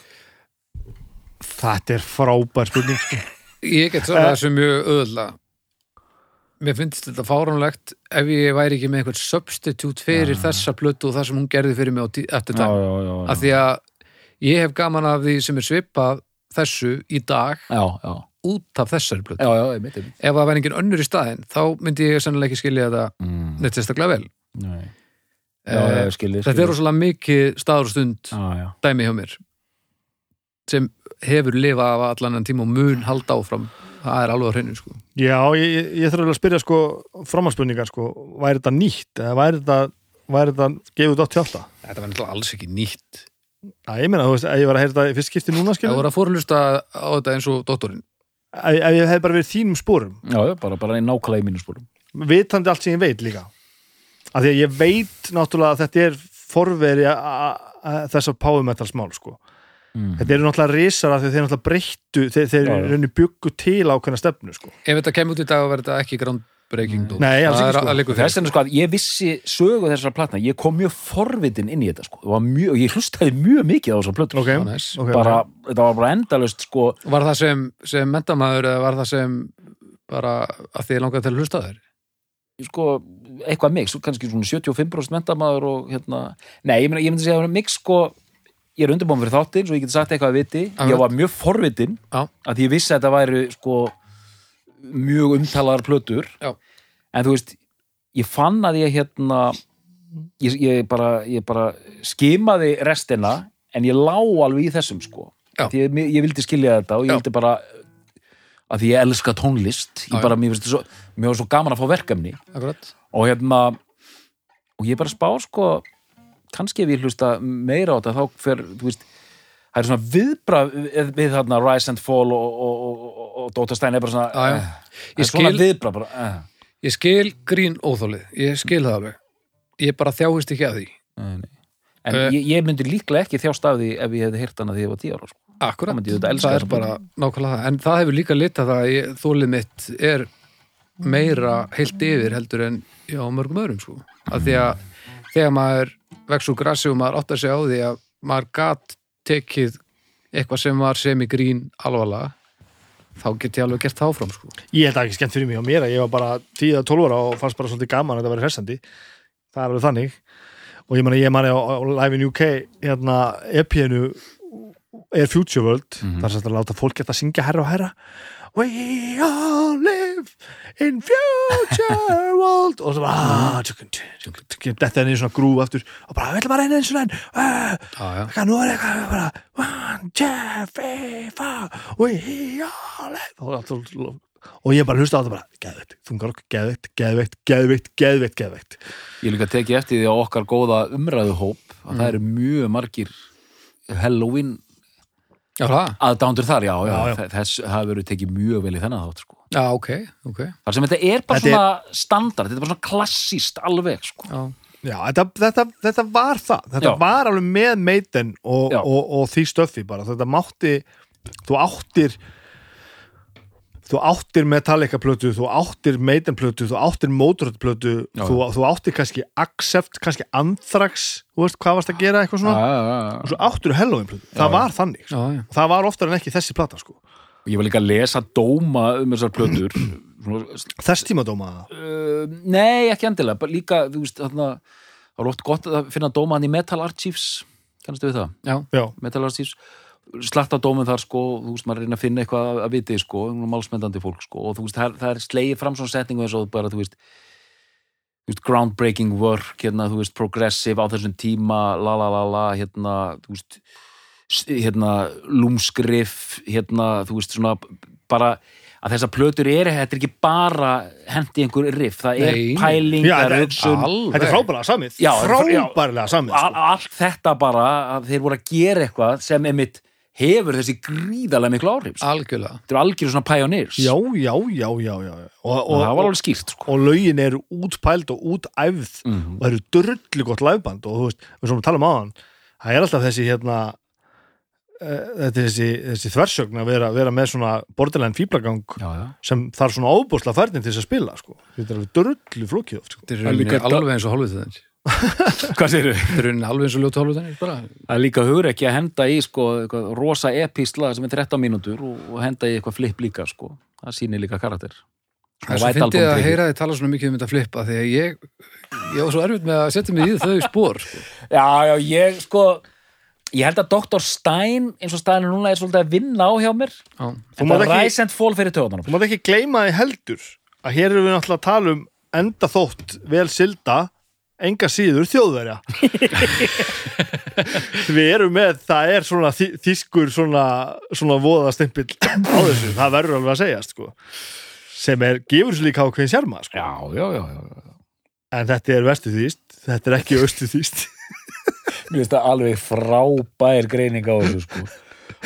Þetta er frábær spurning sko. Ég get svarað þessu mjög öðla Mér finnst þetta fáránlegt. Ef ég væri ekki með einhvern substitute fyrir þessa plötu og það sem hún gerði fyrir mig eftir dag. Já, já, af því að ég hef gaman af því sem er svipað þessu í dag. Já, já, út af þessari plötu. Já, já, einmitt, einmitt. ef það væri engin önnur í staðinn þá myndi ég sennilega ekki skilja þetta Mm, neitt sérstaklega vel. Nei. já, Eh, já, skilið, Þetta er rosalega mikið staður og stund já, já. dæmi hjá mér sem hefur lifað af allan en tíma og mun halda áfram. Það er alveg á hreinu sko. Já, ég, ég, ég þarf alveg að spyrja sko framhanspurningar sko, væri þetta nýtt eða væri þetta, væri þetta gefið út átt hjálta? Þetta var náttúrulega alls ekki nýtt. Já, ég meina, þú veist, ef ég var að heyra þetta í fyrst skipti núna Það skilur, voru að fórlusta á þetta eins og doktorinn ef, ég hef bara verið þínum spórum já, já, bara, bara í nákvæmlega í mínuspórum vitandi allt sem ég veit líka af því að ég veit náttúrulega að þetta er forveri þessar power metal smál sko. mm. þetta eru náttúrulega risar af því að þeir náttúrulega breyttu þeir, þeir byggu til ákveðna stefnu sko. Ef þetta kemur út í dag verður þetta ekki groundbreaking dót. Nei, alls ekki, er sko. að liggur þess vegna sko að ég vissi sögu þessara platna ég kom mjög forvitin inn í þetta sko. Var mjög, ég hlustaði mjög mikið á þessar plötur. Ok, Já, næs. ok, bara, þetta var bara endalaust sko. Var það sem, sem mentamæður eða var það sem bara að því langaði til að hlusta á þér? sko, eitthvað mix, kannski svona 75% mentamæður og hérna. Nei, ég, meina, ég myndi segja að það er mix sko. Ég er undirbúin fyrir þáttinn, svo ég geti sagt eitthvað að viti. Ég var mjög forvitin að því ég vissi að þetta væri sko mjög umtalaðar plötur. Já. en þú veist ég fann að ég hérna ég, ég, bara, ég bara skimaði restina en ég lá alveg í þessum sko. Ég, ég vildi skilja þetta og ég Já. vildi bara að því ég elska tónlist ég bara, mér finnst þetta svo, mér var svo gaman að fá verkefni. Akkurat. Og hérna og ég bara spá sko kannski ef ég hlusta meira á þetta þá fer, þú veist það er svona viðbrað við, við þarna Rise and Fall og, og, og, og, Dóta Stein er bara svona já. eh, Ég er svona skil- viðbrað bara eh. ég skil grín óþólið, ég skil það alveg. Ég bara þjáist ekki að því. En Eh. ég, ég myndi líklega ekki þjást af því ef ég hefði heyrt hana því ég var tíu ára sko. akkurat, Það er bara nákvæmlega en það hefur líka litað að ég- þólið mitt er meira heilt yfir heldur en já, mörgum öðrum sko, af því að þegar maður vex úr grassi og maður áttar sig á því að maður gat tekið eitthvað sem var sem í grín alvarlega þá get ég alveg gert það áfram sko. Ég held að ekki skemmt fyrir mig og mér að ég var bara 10-12 ára og fannst bara svolítið gaman að þetta væri hressandi. Það er alveg þannig. Og ég man ég man á, á Live in UK hérna EP-inu Air Future World. Þar sem þetta láta fólk geta að syngja herra og herra. We all live in future world. Og ah, tjúk, tjúk, þetta er einu svona grúf aftur og bara, við ætlum að reyna eins og enn. Eitthvað, nú er eitthvað bara one, two, three, four we all live og, ég bara hlusta á þetta bara geðveikt, þungarokk, geðveikt, geðveikt, geðveikt geðveikt, geðveikt. Ég líka tekið eftir því á okkar góða umræðuhóp að það eru mjög margir Halloween já, það, aðdándur þar, já, já, Já, já. þess hafa verið tekið mjög vel í þennan þátt sko. Já, ok, ok þar sem þetta er bara Þetta er- svona standard þetta er bara svona klassíst alveg sko. já, Já, þetta, þetta, þetta var það þetta Já. var alveg með meiten og, Já. og, og því stöffi bara þetta mátti, þú áttir þú áttir Metallica plötu, þú áttir Maiden plötu, þú áttir Motorhead plötu Já. þú, þú áttir kannski Accept, kannski Anthrax þú veist hvað varst að gera eitthvað svona já, já, já. og svo áttir Halloween plötu, það Já. var þannig sko. já, já. það var oftar en ekki þessi plata sko. Ég var líka að lesa dóma um þessar plötur. Svona, þess tíma dóma uh, nei, ekki endilega. Bara líka, þú veist, þarna það er oft gott að finna dóma hann í Metal Archives. Kannastu við það? já. já, Metal Archives. Slatta dómum þar sko, þú veist, maður reyna að finna eitthvað að- að viti sko, málsmendandi fólk sko og þú veist, það, er- slegið fram svona setningu eins og bara, þú veist, þú veist groundbreaking work, hérna, þú veist progressive á þessum tíma, la la la la hérna, þú veist hérna, lúmskrif hérna, þú veist, svona bara að þessar plötur eru, þetta er ekki bara hendi einhver riff, það er Nei, pæling, Já, það er þetta er hugsun þetta er frábærlega samið Já, frábærlega samið sko. allt þetta bara að þeir voru að gera eitthvað sem einmitt hefur þessi gríðarlega miklu áhrif sko. algjörlega þetta er algjör svona pioneers já, já, já, já, já. Og, og, það var alveg skýrt sko. og lögin eru útpæld og útæfð Mhm. og það eru drullu gott læfband og þú veist, við svona talum á hann það er alltaf þessi hérna þetta er þessi, þessi þversögn að vera, vera með svona borderline já. sem þarf svona óbúsla færnin til þess að spila sko. þetta er alveg drullu flókið oft sko. þetta er líka- alveg eins og hálfvitaðins hvað segir þetta er alveg eins og ljótu hálfvitaðins bara það er líka hugur ekki að henda í sko, eitthvað, rosa episla sem er 13 mínútur og, og henda í eitthvað flip líka sko. það sýnir líka karakter Það er svo fyndið að heyra þið tala svona mikið um þetta flippa því að ég, ég var svo erfitt með að setja mig í þau spór sko. já, já, ég sko ég held að Dr. Stein eins og Stein er núna er svolítið að vinna á hjá mér Já, en það and fall fyrir töðunum þú mátt ekki gleyma því heldur að hér erum við náttúrulega að tala um enda þótt vel silda enga síður þjóðverja við erum með það er svona þý- þýskur svona, svona voðastimpill á þessu, það verður alveg að segjast sko. sem er gefur svo líka ákveðin sjarma sko. já, já, já, já. en þetta er vestu þýst þetta er ekki austu þýst Mér finnst það alveg frábær greining á þessu sko.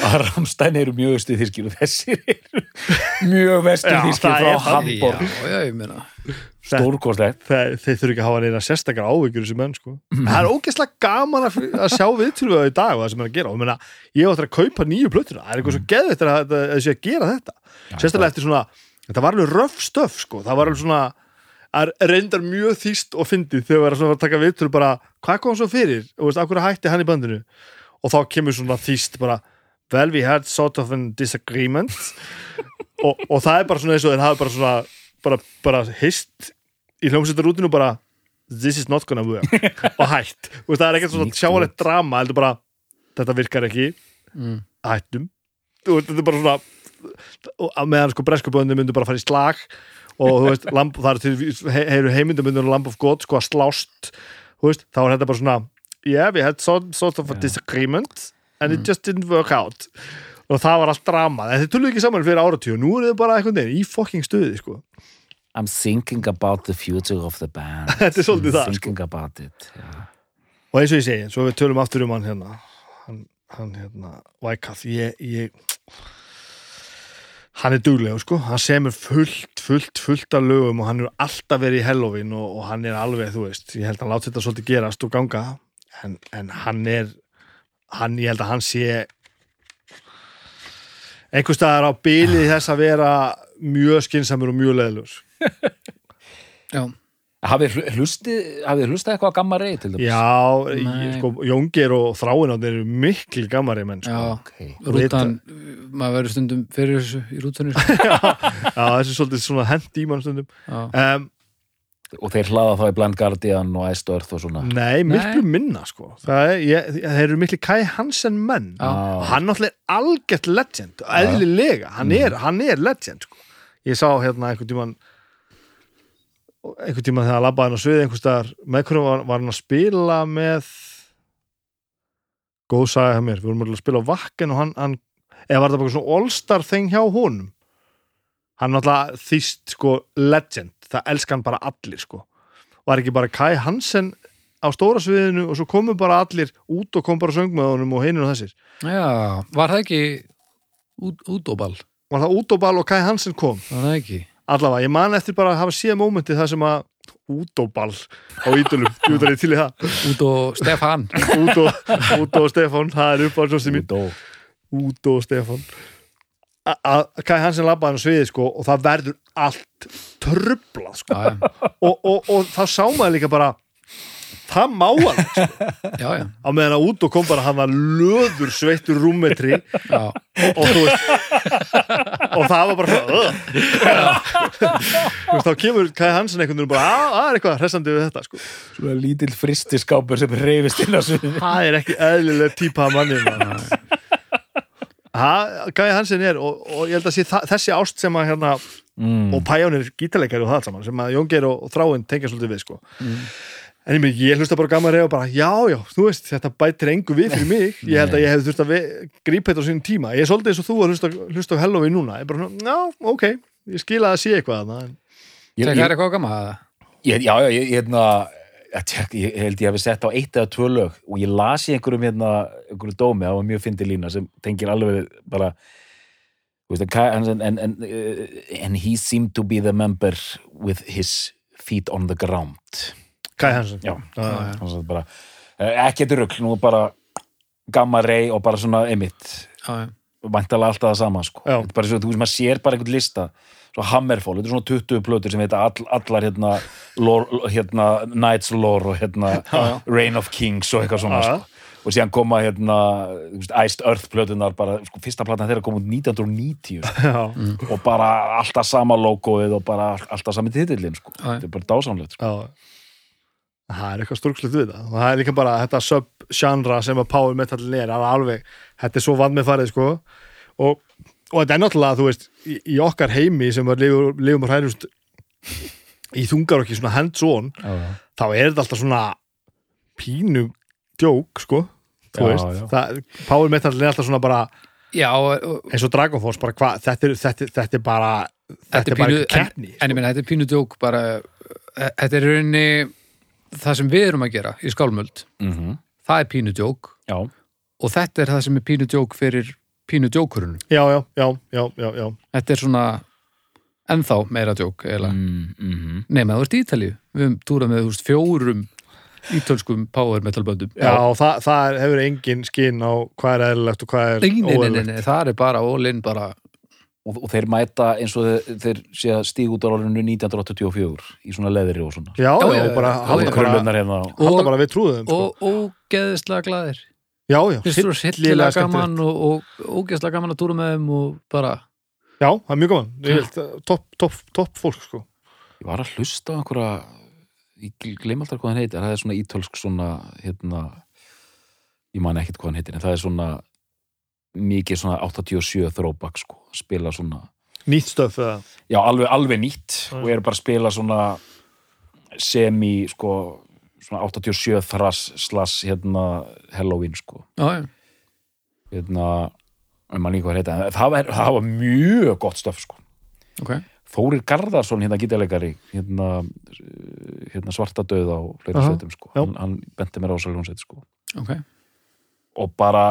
Að Ramstein eru mjög östu þýrskir og þessir eru mjög þýrskir það frá. Hamburg já, já, ég meina. Stórkostlegt. Þeir, þeir þurfi ekki að hafa neina sérstakar áhyggjur þessi menn sko. það er ógeðslega gaman að, að sjá viðtölu í dag og það sem er að gera. Og meina, ég áttur að kaupa nýju plötuna. Það er eitthvað svo að að- að þessi að gera þetta. Sérstaklega eftir svona þetta var alveg röf stöf sko. það var alveg svona að reyndar mjög þýst og fyndið þegar var svona að taka viðtölu bara hvað kom svo fyrir? Og veist, akkur hætti hann í bandinu? Og þá kemur svona þýst bara well we had sort of a disagreement. Og, og það er bara svona eins og þeir hafa bara svona bara, bara hist í hljómsveitarútinu bara this is not gonna work. Og hætt. Og það er ekkert svona sjáalegt drama heldur bara, þetta virkar ekki. Mm. hættum. Og þetta er bara svona og meðan sko breskuböndin myndu bara fara í slag. og þú veist, lamp, það er til he, heyru heimindamundin Lamp of God sko að slást þú veist, þá er þetta bara svona yeah, we had some sort of a disagreement and it just didn't work out. Og það var allt drama, en þið tulluðu ekki saman fyrir áratíu og nú er þið bara einhvern veginn í fokking stuði sko, I'm thinking about the future of the band. Þetta er svolítið það, sko. Thinking about it já. og eins og ég segi, svo við tölum aftur um hann hérna hann, hann hérna, Wyckoff ég, ég hann er duglegur sko, hann semur fullt, fullt, fullt af lögum og hann er alltaf verið í Halloween og, og hann er alveg, þú veist, ég held að hann láti þetta svolítið gerast og ganga. En, en hann er hann, ég held að hann sé einhvers staðar á bilið þess að vera mjög skinsamur og mjög leðlur Já, Hafið hl- hlustið hafið hlustið eitthvað á Gamma Ray til dæmis? Já, Nei. sko, Jóngir og Þráin eru miklu gamari menn sko. já, Ok. rútan maður verður stundum fyrir þessu í rútunni sko. Já, þessi er svolítið svona hend í mann stundum Já, um, Og þeir hlaða þá í Blind Guardian og Earth og svona Nei, miklu minna sko Það er, ég, þeir eru miklu Kai Hansen menn Já. og hann náttúrulega er algjört legend eðlilega, hann er, hann er legend sko. ég sá hérna einhvern tímann einhvern tímann þegar hann labbaði hann á sviði einhvers staðar með hverjum var, var hann að spila með góð saga hjá mér, við vorum að spila á vakken og hann, hann eða var það bara svona all-star þing hjá honum? Hann náttúrulega þýst sko legend, það elskan bara allir sko, var ekki bara Kai Hansen á stóra sviðinu og svo komu bara allir út og kom bara söng með honum og heinur og þessir? Já var það ekki út, útóbal? var það út og ball og Kai Hansen kom? Var það ekki? Allavega, ég man eftir bara að hafa séð mómenti það sem að út og ball á ídölum, ég veit að ég til í það. Út og Stefan út og, út og Stefán, það er upp á mín Út og út og Stefán. A- að Kai Hansen labbaði á sviði sko og það verður allt trublað sko. Já, já, og, og, og þá sá maður líka bara það má hann sko. já, já, á meðan að út og kom bara hann var löður sveittur rúmetri já. og þú veist og það var bara þá kemur Kai Hansen einhvern veginn bara að það er eitthvað hressandi við þetta sko. Svona lítill fristiskápur sem reyfist inn á sviðinu það er ekki eðlileg típa manni Kai Hansen er og, og ég held að sé þessi ást sem að hérna mm. og Pæjónir gítarleikari og það allt saman sem að Jóngeir og, og Þráin tengja svolítið við sko. En ég, meina, ég hlusta bara gaman reyð og bara já, já, þú veist, þetta bætir engu við fyrir mig. Ég held að ég hefði þurft að grípa þetta á sínum tíma. Ég er svolítið eins og þú að hlusta, hlusta á Halloween núna. Ég er bara, já, ok, ég skil að sé eitthvað þarna, en ég, Það ég, er eitthvað gaman að það ég, Já, já, ég, hérna ég, held ég hefði sett á eitt eða tvö lög og ég las í einhverjum hérna einhverjum dómi, það var mjög fyndi lína sem tengir alveg bara þú veist, en, Kai- en, en, en, uh, and he seemed to be the member with his feet on the ground Kai Hansen Já, Já, bara eh, ekkert rugl, nú bara gamma rey og bara svona já, væntalega alltaf það sama sko. Þetta er bara svo, þú veist, maður sér bara einhvern lista svo Hammerfall, þetta er svona 20 plötur sem heita all, allar hérna, lore, hérna Knights Lore og hérna Reign of Kings og eitthvað svona sko. og síðan koma hérna veist, Iced Earth plötunar bara, sko, fyrsta platan þeirra kom út 1990 sko. og bara alltaf sama logoið og bara alltaf sami titillin sko. Þetta er bara dásamlegt sko. já það er eitthvað stórkslegt við það og það er líka bara þetta sub-genre sem að power metallin er, alveg þetta er svo vann með farið sko og, og þetta er náttúrulega, þú veist í, í okkar heimi sem við lifum, lifum og hærjumst í þungar okki svona hands-on, já. þá er þetta alltaf svona pínu djók sko, þú Já, veist já. Það, power metallin er alltaf svona bara já og- eins og Dragon Force, bara hvað, þetta, er- þetta, er- þetta er bara þetta, er bara pínu- keppni En ég meina, þetta er pínu djók bara eh, Þetta er í rauninni það sem við erum að gera í skálmöld Mm Það er pínu djók já. og þetta er það sem er pínu djók fyrir pínu djókurinn já, já, já, já, já, já. Þetta er svona ennþá meira djók Mm -hmm. Nei, með þú ert í Ítalíu Við höfum túrað með veist, fjórum ítölskum power metal böndum Já, það, það hefur engin skinn á hvað er eðlilegt og hvað er Nei, nei, nei, nei, óeðlilegt. það er bara all-in bara og, og þeir mæta eins og þeir, þeir sé að stíg út á árinu 1984 í svona leðri og svona. Já, Já, já, og bara halda bara, hérna og, halda Og- bara við trúðum sko. og ógeðislega glæðir Já, já, hillilega gaman og, og ógeðslega gaman að túra með þeim og bara Já, það er mjög gaman. Ég held, topp top, top fólk sko. Ég var að hlusta á einhverja ég gleym alltaf hvað hann heitir það er svona ítölsk svona hérna, ég man ekkert hvað hann heitir en það er svona mikið svona 87 throwback sko, spila svona Nýtt stöf eða? Já, alveg, alveg nýtt Mm. og ég er bara að spila svona semi sko, svona 87 thrash slash hérna Halloween sko. Já, já, hérna, ég man líka hvað heita en það var, það var mjög gott stöf sko. Ok. Þórir Garðarsson, hérna gítarleikari hérna, hérna svarta döð á fleiri Aha, sveitum sko. hann, hann benti mér á þessar hljónsveit sko. Ok, og bara,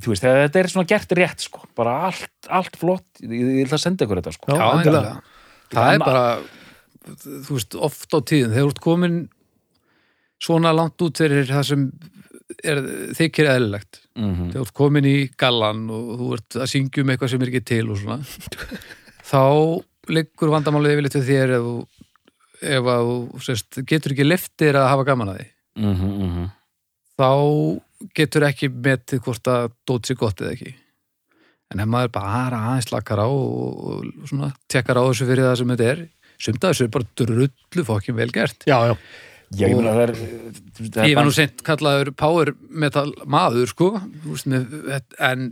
þú veist, þegar þetta er svona gert rétt sko, bara allt, allt flott ég, ég ætla að senda ykkur þetta sko. Já, endilega. endilega. Það er bara, þú veist, oft á tíðin þegar þú ert komin svona langt út fyrir það sem er, þykir eðlilegt. Mm þegar þú ert komin í gallan og þú ert að syngja um eitthvað sem er ekki til og svona þá liggur vandamálið yfirleitt við þér ef, þú- ef að þú sérst, getur ekki liftir að hafa gaman að því. Mm -hmm, þá getur ekki metið hvort að dót sér gott eða ekki. En ef maður bara aðeins lakar á og, og svona tekkar á þessu fyrir það sem þetta er sumt að þessu er bara drullu fokkin vel gert. Já, já, ég meina það er, það er ég var nú sent kallaður power metal maður sko þú veist, með, en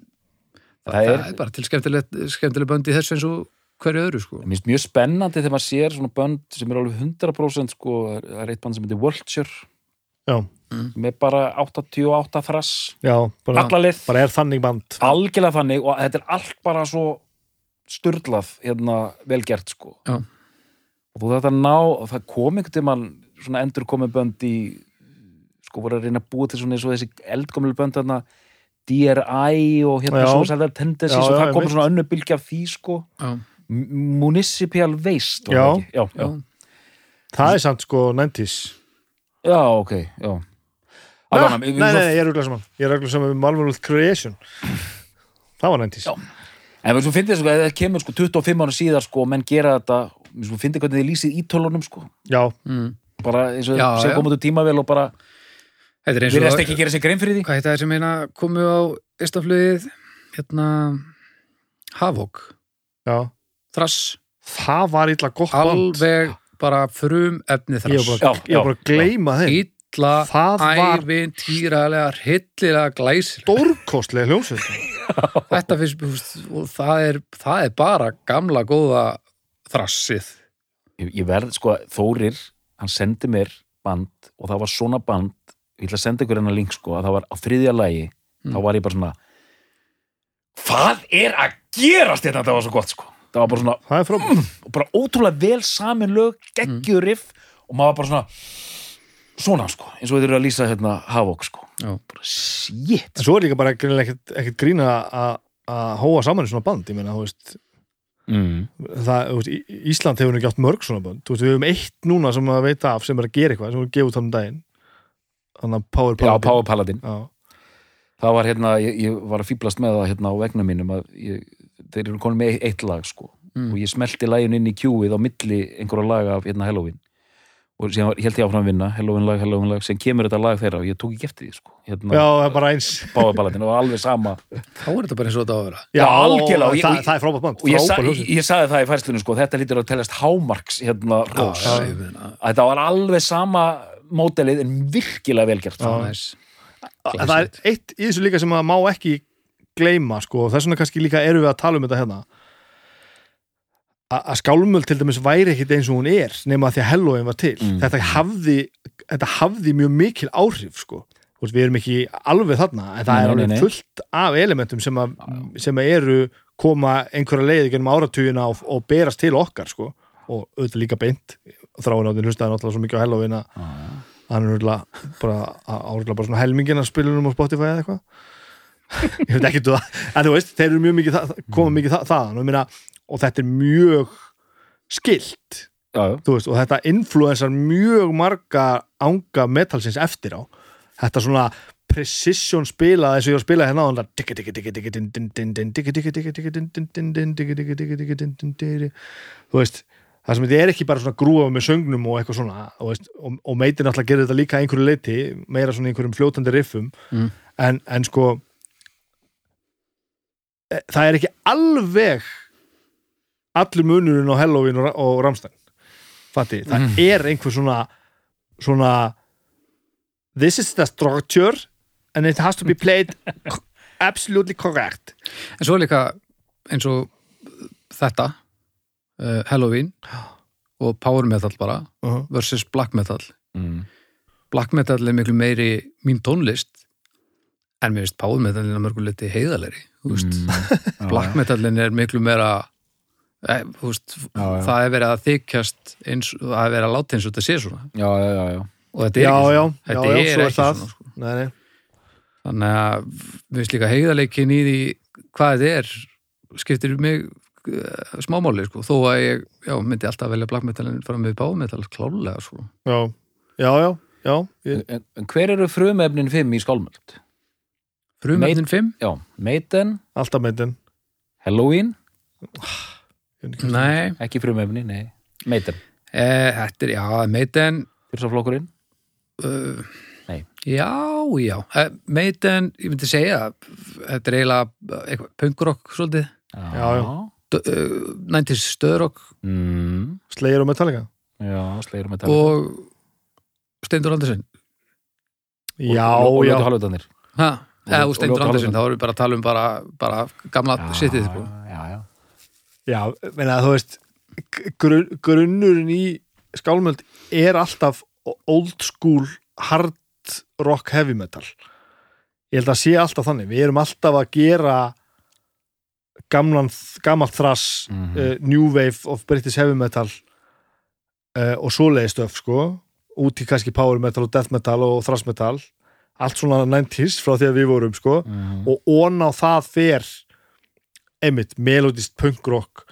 það, er- er, bara til skemmtilegt skemmtileg bönd í þessu eins og hverju öðru sko. Mér finnst mjög spennandi þegar maður sér svona bönd sem er alveg 100% sko, það er eitt band sem heitir Vulture. Já, með bara 88 þrass. Já bara, alla lið, bara er þannig band. Algjörlega þannig og þetta er allt bara svo sturlað hérna velgert sko. Já. og þú þetta ná og það kom einhvern tímann svona endur komið bönd í sko voru að reyna að búa til svona eins og þessi eldgömmlu bönd þarna DRI og hérna Já. svo sæðar tendencies Já, og það kom svona önnu bylgja af því sko. Já, Municipal Waste já, já. já, Það er samt sko 90s já, ok, já Nei, Alveg, nei, nei, nei, ég er auðvitað saman Ég er auðvitað saman með Marvelous Creation. Það var 90s Já. En þú finnir sko, að það kemur sko 25 ára síðar sko menn gera þetta þú finnir hvernig þið lýsið ítölunum sko. Já, mm. bara eins og já. komið út tímavel og bara þetta er eins við og rest ekki að gera sér grein fyrir því. Hvað heit það sem eina komu á Istaflugið hérna Havok, já. Þrass. Það var illa gott alveg bara frum efni Þrass. Ég var bara að gleyma þeim Það var- ævintýralega hryllilega glæsir Stórkostlega hljómsveit. Þetta finnst það er, það er bara gamla góða þrassið. Ég, ég verð sko, Þórir hann sendi mér band og það var svona band ég ætla að senda ykkur hennar link sko að það var á þriðja lagi þá var ég bara svona hvað er að gerast þetta þetta var svo gott sko. Það var bara svona Það er frábært. og bara ótrúlega vel samin lög geggjur riff og maður var bara svona svona sko, eins og þið eru að lýsa hérna Havok sko, Já. bara shit En svo er líka bara ekkert, ekkert grína að að hóa saman í svona band ég meina, þú veist, mm. það, þú veist Í- Ísland hefur nú ekki átt mörg svona band þú veist, við höfum eitt núna sem að veita af sem er að gera eitthvað sem við gefum það um daginn þannig að Power já, Paladin Power Paladin Já. það var hérna, ég, ég var að fýblast með það hérna á vegna mínum að ég, þeir eru konum með eitt lag sko Mm. og ég smelti lagin inn í kjúið á milli einhverja laga af hérna Halloween og síðan var- hélt ég áfram að vinna Halloween lag, Halloween lag, sem kemur þetta lag þeirra og ég tók ekki eftir því sko. Hérna, Já, það er bara eins. Paladin og alveg sama. Þá er þetta bara eins og þetta á að vera. Já, algjörlega, og það, það er frábært band og ég, sa, ég, ég sagði það í færslunum sko, þetta lítur að teljast hámarks hérna rós, Já, ég meina, að þetta var alveg sama mótelið en virkilega velgjart Já. næs. En það er eitt í þessu líka sem að má ekki gleyma sko, og þess vegna kannski líka eru við að tala um þetta hérna að skálmöld til dæmis væri ekkit eins og hún er nema því að Halloween var til Mm. þetta, hafði, þetta hafði mjög mikil áhrif sko. Við erum ekki alveg þarna en það Nei, er nei, alveg nei. fullt af elementum sem, að, sem eru koma einhverja leiði genum áratugina og, og berast til okkar sko. og auðvitað líka beint þráin áttinn hlustaði náttúrulega svo mikið á Halloween að hann er örugglega bara áriðlega bara svona helmingin að spilunum á Spotify eða eitthvað ég veit ekki þú það en þú veist, þeir eru mjög mikið það, koma mikið það, þaðan og, ég meina, og þetta er mjög skilt veist, og þetta influensar mjög marga anga metalsins eftir á. Þetta svona precision spila eins og ég var að spila hérna á hann þú veist það sem þetta er ekki bara svona grúa með söngnum og eitthvað svona veist, og, og meitir náttúrulega gerir þetta líka að einhverju leiti meira svona einhverjum fljótandi riffum. Mm. en, en sko e, það er ekki alveg allur munurinn á Halloween og, og Ramstein fatti, það er einhver svona svona this is the structure and it has to be played absolutely correct En svo er líka eins og þetta uh, Halloween og power metal bara uh -huh. versus black metal mm. black metal er miklu meiri mín tónlist en mér finnst power metalin að mörguleiti veist, mm. black metalin er miklu meira veist, Já, já. það er verið að þykjast eins, það er verið að láta eins og þetta sé svona já, já, já, já. og þetta er já, ekki já, svona, já, þetta já, er svo er ekki það svona sko. nei, nei. þannig að við finnst líka heiðaleikin í því hvað þetta er skiptir mig uh, smámáli sko, þó að ég já, myndi alltaf velja black metalin fara með power metal klálega sko. já, já, já, já ég, En, en hver eru frumefnin fimm í skálmöld? frumöfnin 5? Já, Maiden, alltaf meitin Halloween Nei, ekki frumefni, nei. Maiden, e, þetta er, já, Maiden fyrsta flokkurinn? Uh, Nei. Já, já. Uh, Maiden, ég myndi segja þetta er eiginlega eitthvað punkrock svolítið, Já, já. Uh, 90s stöðrock mm, Slayer og Metallica? Já, slegir með og Steindur Andersen. Já, og, og, já, og halvöldanir ha, eða Og- og Steindur og Andersen, þá erum við bara að tala um bara, bara gamla sittið sko. Já, já, já meina, þú veist grun, grunnurinn í skálmöld er alltaf old school hard rock heavy metal. Ég held að sé alltaf þannig. Við erum alltaf að gera gamlan, gamalt þrass Mhm. uh, new wave of British heavy metal uh, og svoleiði stöf sko, út í kannski power metal og death metal og thrash metal. Allt svona 90s frá því að við vorum sko. Mhm. og ón á það fer einmitt, melodist punkrock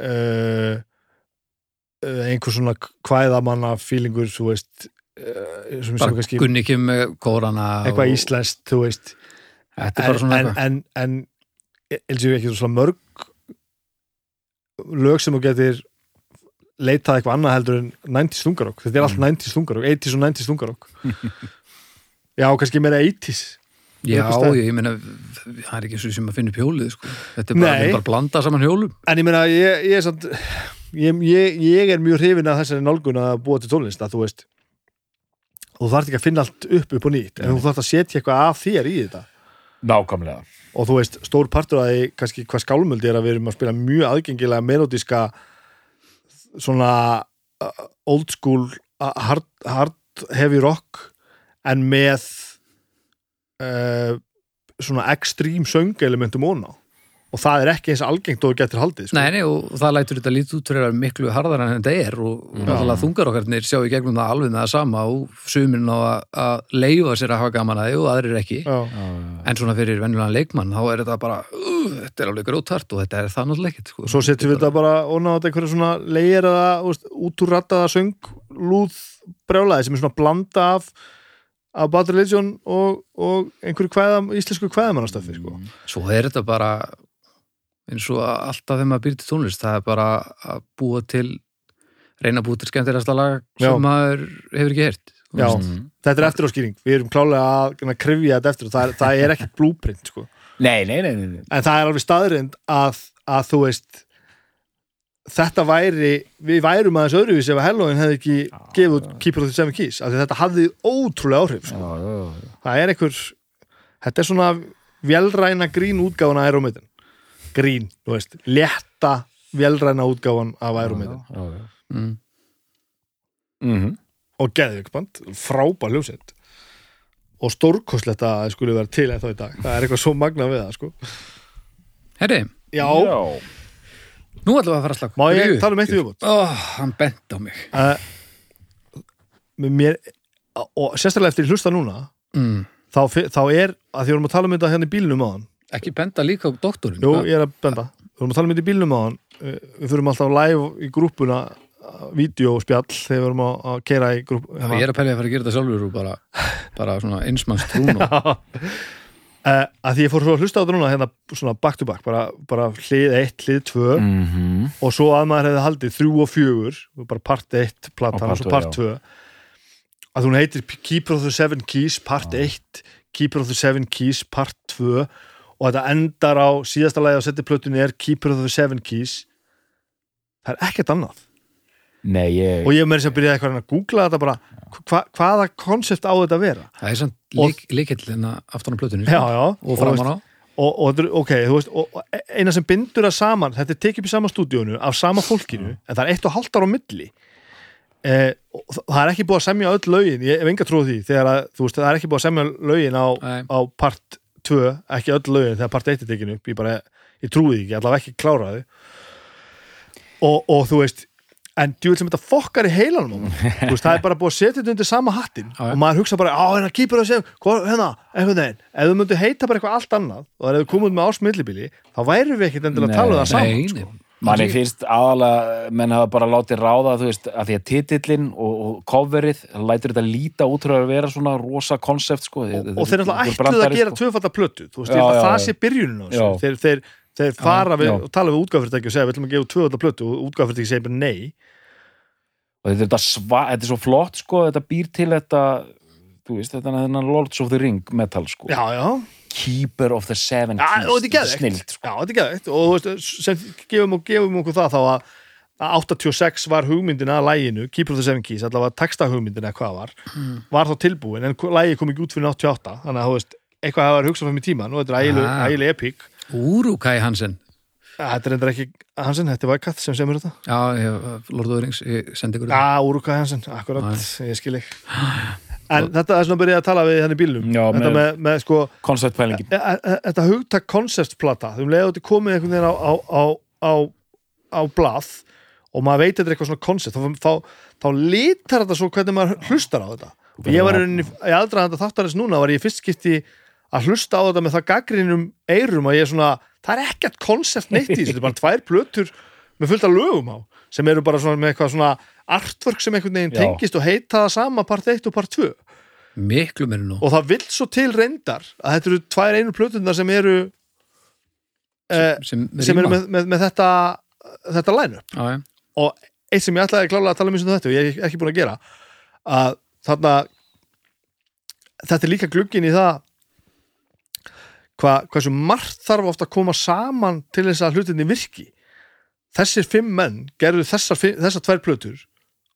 uh, uh, einhver svona kvæðamanna feelingur, þú veist uh, bara Gunni Kim með kórana eitthvað og, íslenskt, þú veist. En, en, en, en eins og ekki svona mörg lög sem þú getur leitað eitthvað annað heldur en 90s þungarokk, þetta er allt Mm. 90s þungarokk 80s og 90s þungarokk já, kannski meira 80s Já, ég, ég meina það er ekki svo sem að finna upp hjólið sko. þetta er bara, bara að blanda saman hjólum. En ég meina, ég, ég er samt ég, ég, ég er mjög hrifin að þessari nálgun að búa til tónlist að þú veist þú þarf ekki að finna allt upp upp og nýtt en þú þarf að setja eitthvað af þér í þetta. Nákvæmlega. Og þú veist, stór partur að því kannski hvað skálmöldi er að við erum að spila mjög aðgengilega melodíska svona uh, old school uh, hard, hard heavy rock en með uh, svona extreme söngelementum óna og það er ekki eins algengt og getur haldið sko. Nei, nei, og það lætur þetta lítið út fyrir að miklu harðar en þetta er og náttúrulega þungar okkarnir sjá í gegnum það alveg með það sama og sumin á að, leifa sér að hafa gaman að því og aðrir ekki Já. en svona fyrir venjulegan leikmann þá er þetta bara, uh, þetta er alveg grótart og þetta er það náttúrulega ekkert sko. svo setjum við þetta bara þetta einhverja svona leir eða úst, útúrrattaða söng lúð brjálaði sem er svona blanda af af Bad Religion og, og einhverju kvæða, íslensku kvæðamannastöfi sko. Svo er þetta bara eins og alltaf þegar maður býr til tónlist það er bara að búa til reyna að búa til skemmtilegasta lag Já. sem maður hefur ekki heyrt Já. Mm. þetta er eftir á skýring, við erum klálega að, að krifja þetta eftir og það er, það er ekkert blúprint sko. Nei, nei, nei, nei, nei. en það er alveg staðrind að, að þú veist þetta væri, við værum aðeins öðruvísi ef að Halloween hefði ekki gefið út Keeper of the Seven Keys, af því þetta hafði ótrúlega áhrif sko. Já, já, já. það er einhver þetta er svona velræna grín útgáfan af Aeromitin grín, þú veist, létta velræna útgáfan af Já, já. mm. Mhm. og geðvíkband, frábær hljósett og stórkostlegt að það skulle vera til eða þá í dag, það er eitthvað svo magna við það sko. Herri, já, nú ætlum við að fara að slaka má ég tala um eitt viðbútt Ó, hann bent á mig. Uh, mér og sérstaklega eftir hlusta núna mm. þá, þá er, að því við erum að tala um þetta hérna í bílnum á hann Ekki benda líka á doktorinn. Jú, ég er að benda, við erum að tala um þetta í bílnum á hann við fyrir alltaf live í grúppuna vídeospjall þegar við erum að, að keira í grúp Já, Ég er að pælja að fara að gera þetta sjálfur og bara, bara svona einsmanns trún og uh, að því ég fór svo að hlusta á þetta núna hérna svona back to back, bara, bara hlið 1, hlið 2 Mhm. og svo að maður hefði haldið 3 og 4 bara part 1 platan Og og part svo part 2 að hún heitir Keeper of the Seven Keys part 1 Keeper of the Seven Keys part 2 og þetta endar á síðasta lagi á settiplötunni er Keeper of the Seven Keys. Það er ekkert annað Nei, ég, og ég meiri sem að byrja eitthvað að googla þetta bara. Hva, hvaða konsept á þetta að vera? Það er samt Og- lík, líkill hérna aftan á plötunni já, sko. já, og framan á. og, og, þetta ok, þú veist, og, og eina sem bindur það saman, þetta er tekið upp í sama stúdíónu af sama fólkinu, en það er eitt og halvt ára á milli. Eh, það er ekki búið að semja öll lögin, ég hef enga trúið því þegar að, þú veist, það er ekki búið að semja lögin á, á part 2 ekki öll lögin þegar part 1 er tekinu upp ég bara, ég trúið ekki, allavega ekki klára þau. Og, og þú veist en djúvel sem þetta fokkar í heilanum veist, það er bara búið að setja þetta undir sama hattin Já, já. og maður hugsa bara, á hérna kýpur að segja hérna, einhvern veginn ef þú myndu heita bara eitthvað allt annað og það er komið með ásmillibili, þá væri við ekkit endilega að tala um það saman nei, sko. nei. manni finnst aðalega menn hafa bara látið ráða, þú veist, að því að titillin og, og coverið, lætur þetta líta út frá að vera svona rosa konsept, sko. og, og þeir náttúrulega ætluð að gera tvöfaldar plötu þú veist, að það sé Já. Þeir, fara við já. og tala við útgáfyrirtæki og segja, við ætlum að gefa tvöfaldar plötu og útgáfyrirtæki segja bara nei og þetta er, sva, þetta er svo flott, sko, þetta býr til þetta, þú veist, þetta er þennan Lords of the Ring metal, sko. já, já, Keeper of the Seven Keys. og þetta er Snilt, sko. já, þetta er geðveikt og þú veist, sem gefum, og gefum okkur það þá að að 86 var hugmyndin að læginu Keeper of the Seven Keys, allavega texta hugmyndin eða hvað var, var þá tilbúin en lægi kom ekki út fyrir 88 þannig að þú veist, eitthvað hafa verið hugsað fyrir tíman og þetta er ægileg, Ah. ægileg epík Úrúkæ Hansen. Þetta er endur ekki Hansen, þetta var katt sem semur þetta. Já, ég, Lord of the Rings, ég sendi ykkur Já, Úruka Hansen, akkurat, ég skil ekki En þetta er svona að byrja að tala við henni bílum Já, Þetta með- með, með sko Konceptpælingin. e- e- Þetta hugtak konceptplata Þú leiði þetta komið einhvern veginn á, á, á, á, á blað og maður veit þetta er eitthvað svona koncept þá, þá, þá litar þetta svo hvernig maður hlustar á þetta. Og ég var í aðdraðanda þáttarins núna var ég fyrst skipti að hlusta á þetta með það gaggrinum eirum að ég er svona, það er ekkert koncept neitt í þessu, þetta er bara tvær plötur með fullt af lögum á, sem eru bara svona með eitthvað svona artwork sem einhvern veginn tengist og heita það sama part 1 og part 2 miklu meira nú og það vill svo til reyndar að þetta eru tvær einu plötunar sem eru eh, sem, sem eru ríma. með, með, með þetta þetta já, já. og eitt sem ég ætlaði klálega að tala um eins og þetta og ég er ekki búin að gera að þarna þetta er líka glugginn í það hva, hversu margt þarf ofta að koma saman til þess að hlutinni virki þessir fimm menn gerðu þessar, þessar tvær plötur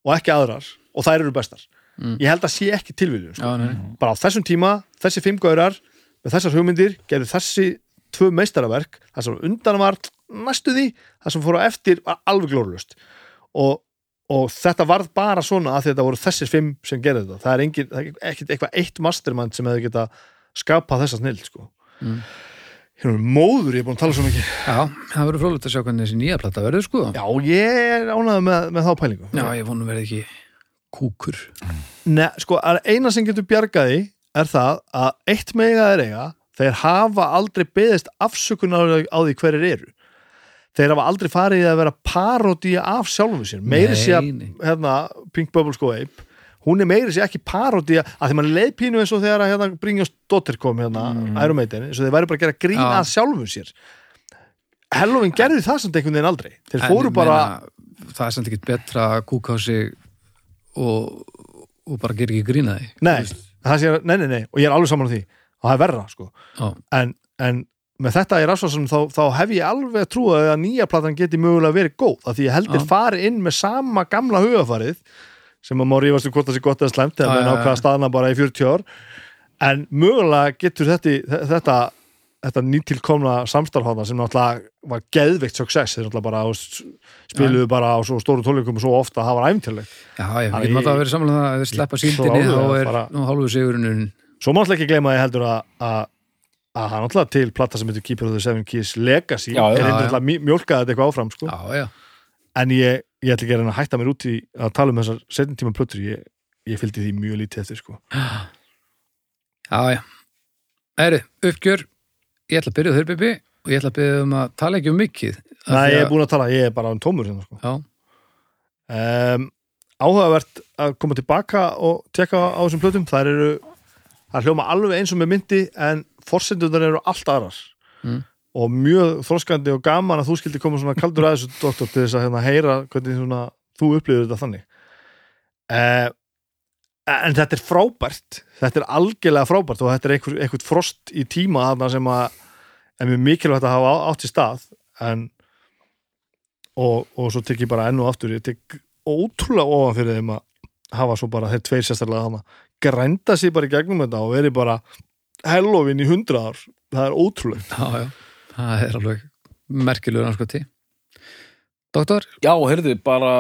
og ekki aðrar og þær eru bestar Mm. ég held að sé ekki tilviljun sko. já bara á þessum tíma, þessi fimm gaurar með þessar hugmyndir gerðu þessi tvö meistaraverk, það sem undan var næstu því, það sem fór á eftir var alveg glórlust og, og þetta varð bara svona að þetta voru þessir fimm sem gerðu þetta það er, engin, það er ekkit eitthvað eitt mastermind sem hefði geta skapað þessa snill sko. Mm. hérna móður, ég er búin að tala svo mikið. Já, það verður frólægt að sjá hvernig þessi nýja plata verður sko. Já, ég er ánægð með, með þá pælingu. Já ég vonum verði ekki kúkur. Nei, sko, að eina sem getur bjargaði er það að eitt mega er eiga þeir hafa aldrei beðist afsökunar á því hverjir eru. Þeir hafa aldrei farið að vera parodía af sjálfum sér, meiri sé að hérna, Pink Bubble Sko Ape hún er meiri sé ekki parodía að því mann leið pínu eins og þegar að hérna, Brynjast Dotter kom hérna, mm. Iron Maiden eins og þeir væri bara að gera grín Já. að sjálfum sér Halloween gerði það samt einhvern veginn aldrei þeir En fóru bara meina, það er samt ekki betra að kúka á sig og, og bara gera ekki grína því nei, nei, nei, nei, og ég er alveg saman á því og það er verra, sko en, en með þetta í rafsvarsunum þá, þá hef ég alveg trúið að nýja platan geti mögulega verið góð af því ég heldur Já. farið inn með sama gamla hugafarið sem að má rífast um hvort það sé gott eða slemt eða Já, með já, nákvæða staðna bara í 40 ár. En mögulega getur þetta þetta, þetta nýtilkomna samstarfhána sem náttúrulega var geðveikt success þeir náttúrulega bara spiluðu bara á svo stóru tónleikum og svo ofta að það var æfintjörleg já, ég ég- alltaf að vera saman að það að sleppa síldinni alveg er bara- nú hálfu sigurinn svo má náttúrulega ekki gleyma að ég heldur að, að að það er náttúrulega til plata sem heitir Keeper of the Seven Keys Legacy Já, já, er náttúrulega mjólkaði þetta eitthvað áfram sko. já, já, en ég, ég ætla ekki að hætta mér út í að tala um þessar setjum tíma plötur. Ég, ég fylgdi því mjög lítið eftir sko. já, já. Æri, uppgjör. Ég ætla að byrja þér Bibi og ég ætla að byrja um að tala ekki um mikið Nei, ég er búin að tala, ég er bara um tómur hérna, sko. um, áhugavert að koma tilbaka og tekka á þessum plötum. Þær eru, það hljóma alveg eins og með myndi en forsendunar eru allt aðrar. Mm. Og mjög þroskandi og gaman að þú skildi koma svona kaldur að þessu doktor til þess að hérna, heyra hvernig svona, þú upplifir þetta þannig. Uh, en þetta er frábært. Þetta er algjörlega frábært og þetta er einhver, einhvern frost í tíma þarna sem að er mjög mikilvægt að hafa átt í stað. En og, og svo tek ég bara enn og aftur ég tek ótrúlega ofan fyrir þeim að hafa svo bara þeir tveir sérstaklega hana grænda sér bara í gegnum þetta og veri bara Halloween í hundra ár. Það er ótrúlega Já, já, það er alveg merkilegur anskoti Doktor? Já, heyrðu, bara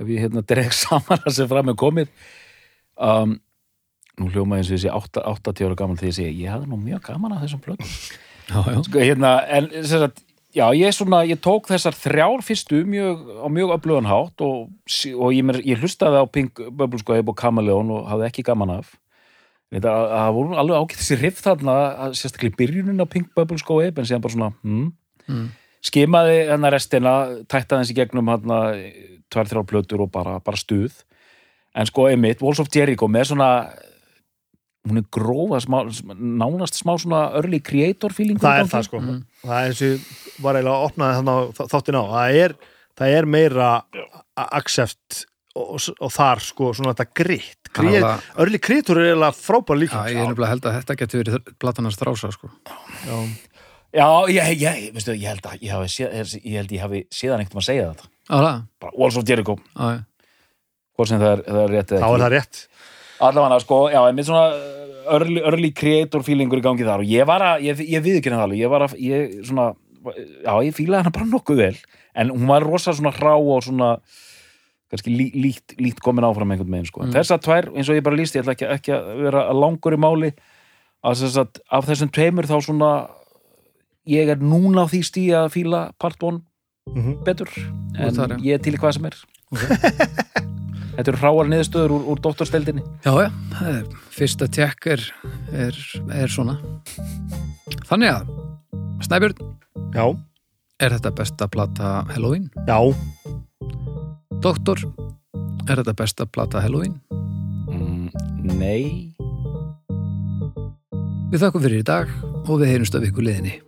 ef ég hérna dreg saman að sem fram er komið um, nú hljóma eins og ég sé 8 80 ára gaman þegar ég segi ég hafði nú mjög gaman að þessum já, sko, hérna, en sem sagt, já, ég svona, ég tók þessar þrjár fyrstu mjög, á mjög öflugan hátt og, og ég, ég hlustaði á Pink Bubble Squabe og Kameleon og hafði ekki gaman af það voru alveg ágætt þessi riff þarna, að sérstaklega í byrjunin á Pink Bubble Squabe, en síðan bara svona hmm, mm. skimaði hennar restina tættaði hans í gegnum hann tvær, þrjár plötur og bara, bara stuð. En sko einmitt, Walls of Jericho með svona hún er grófa, smá, nánast smá svona early creator feeling það er það sko. Mm. það er eins og ég var eiginlega að opna þannig þáttin á. Það er, það er meira accept og, og þar sko svona þetta gritt Alveg- örli krítur er eiginlega frábær Já, líka ég er nefnilega held að þetta getur verið platanars drása, sko. Já. Já, ég, ég, veistu, ég held að ég hafi séð, ég held ég hafi séðan ekkert um að segja þetta. Já, það, bara Walls of Jericho, já, já hvort sem það er, það er rétt þá er það rétt. Allavega sko, já, einmitt svona early, early creator feelingur í gangi þar. Og ég var að, ég, ég við ekki það alveg. Ég var að, ég svona já, ég fílaði hana bara nokkuð vel. En hún var rosa svona hrá og svona kannski lí, líkt, líkt komin áfram einhvern meginn sko. Mm. mm. þessar tvær, eins og ég bara líst ég ætla ekki, ekki að vera langur í máli að þess að af þessum tveimur þá svona ég er núna á því stíð að fíla part 1 mm betur en þar, já. ég er til í hvað sem er Þetta eru hráar niðurstöður úr, úr doktorsteldinni Já, já, það er- fyrsta tjekk er, er, er svona Þannig að Snæbjörn, já, er þetta besta plata Halloween? já, Doktor, er þetta besta plata Halloween? mm, Nei Við þakkum fyrir í dag og við heyrumst af ykkur liðinni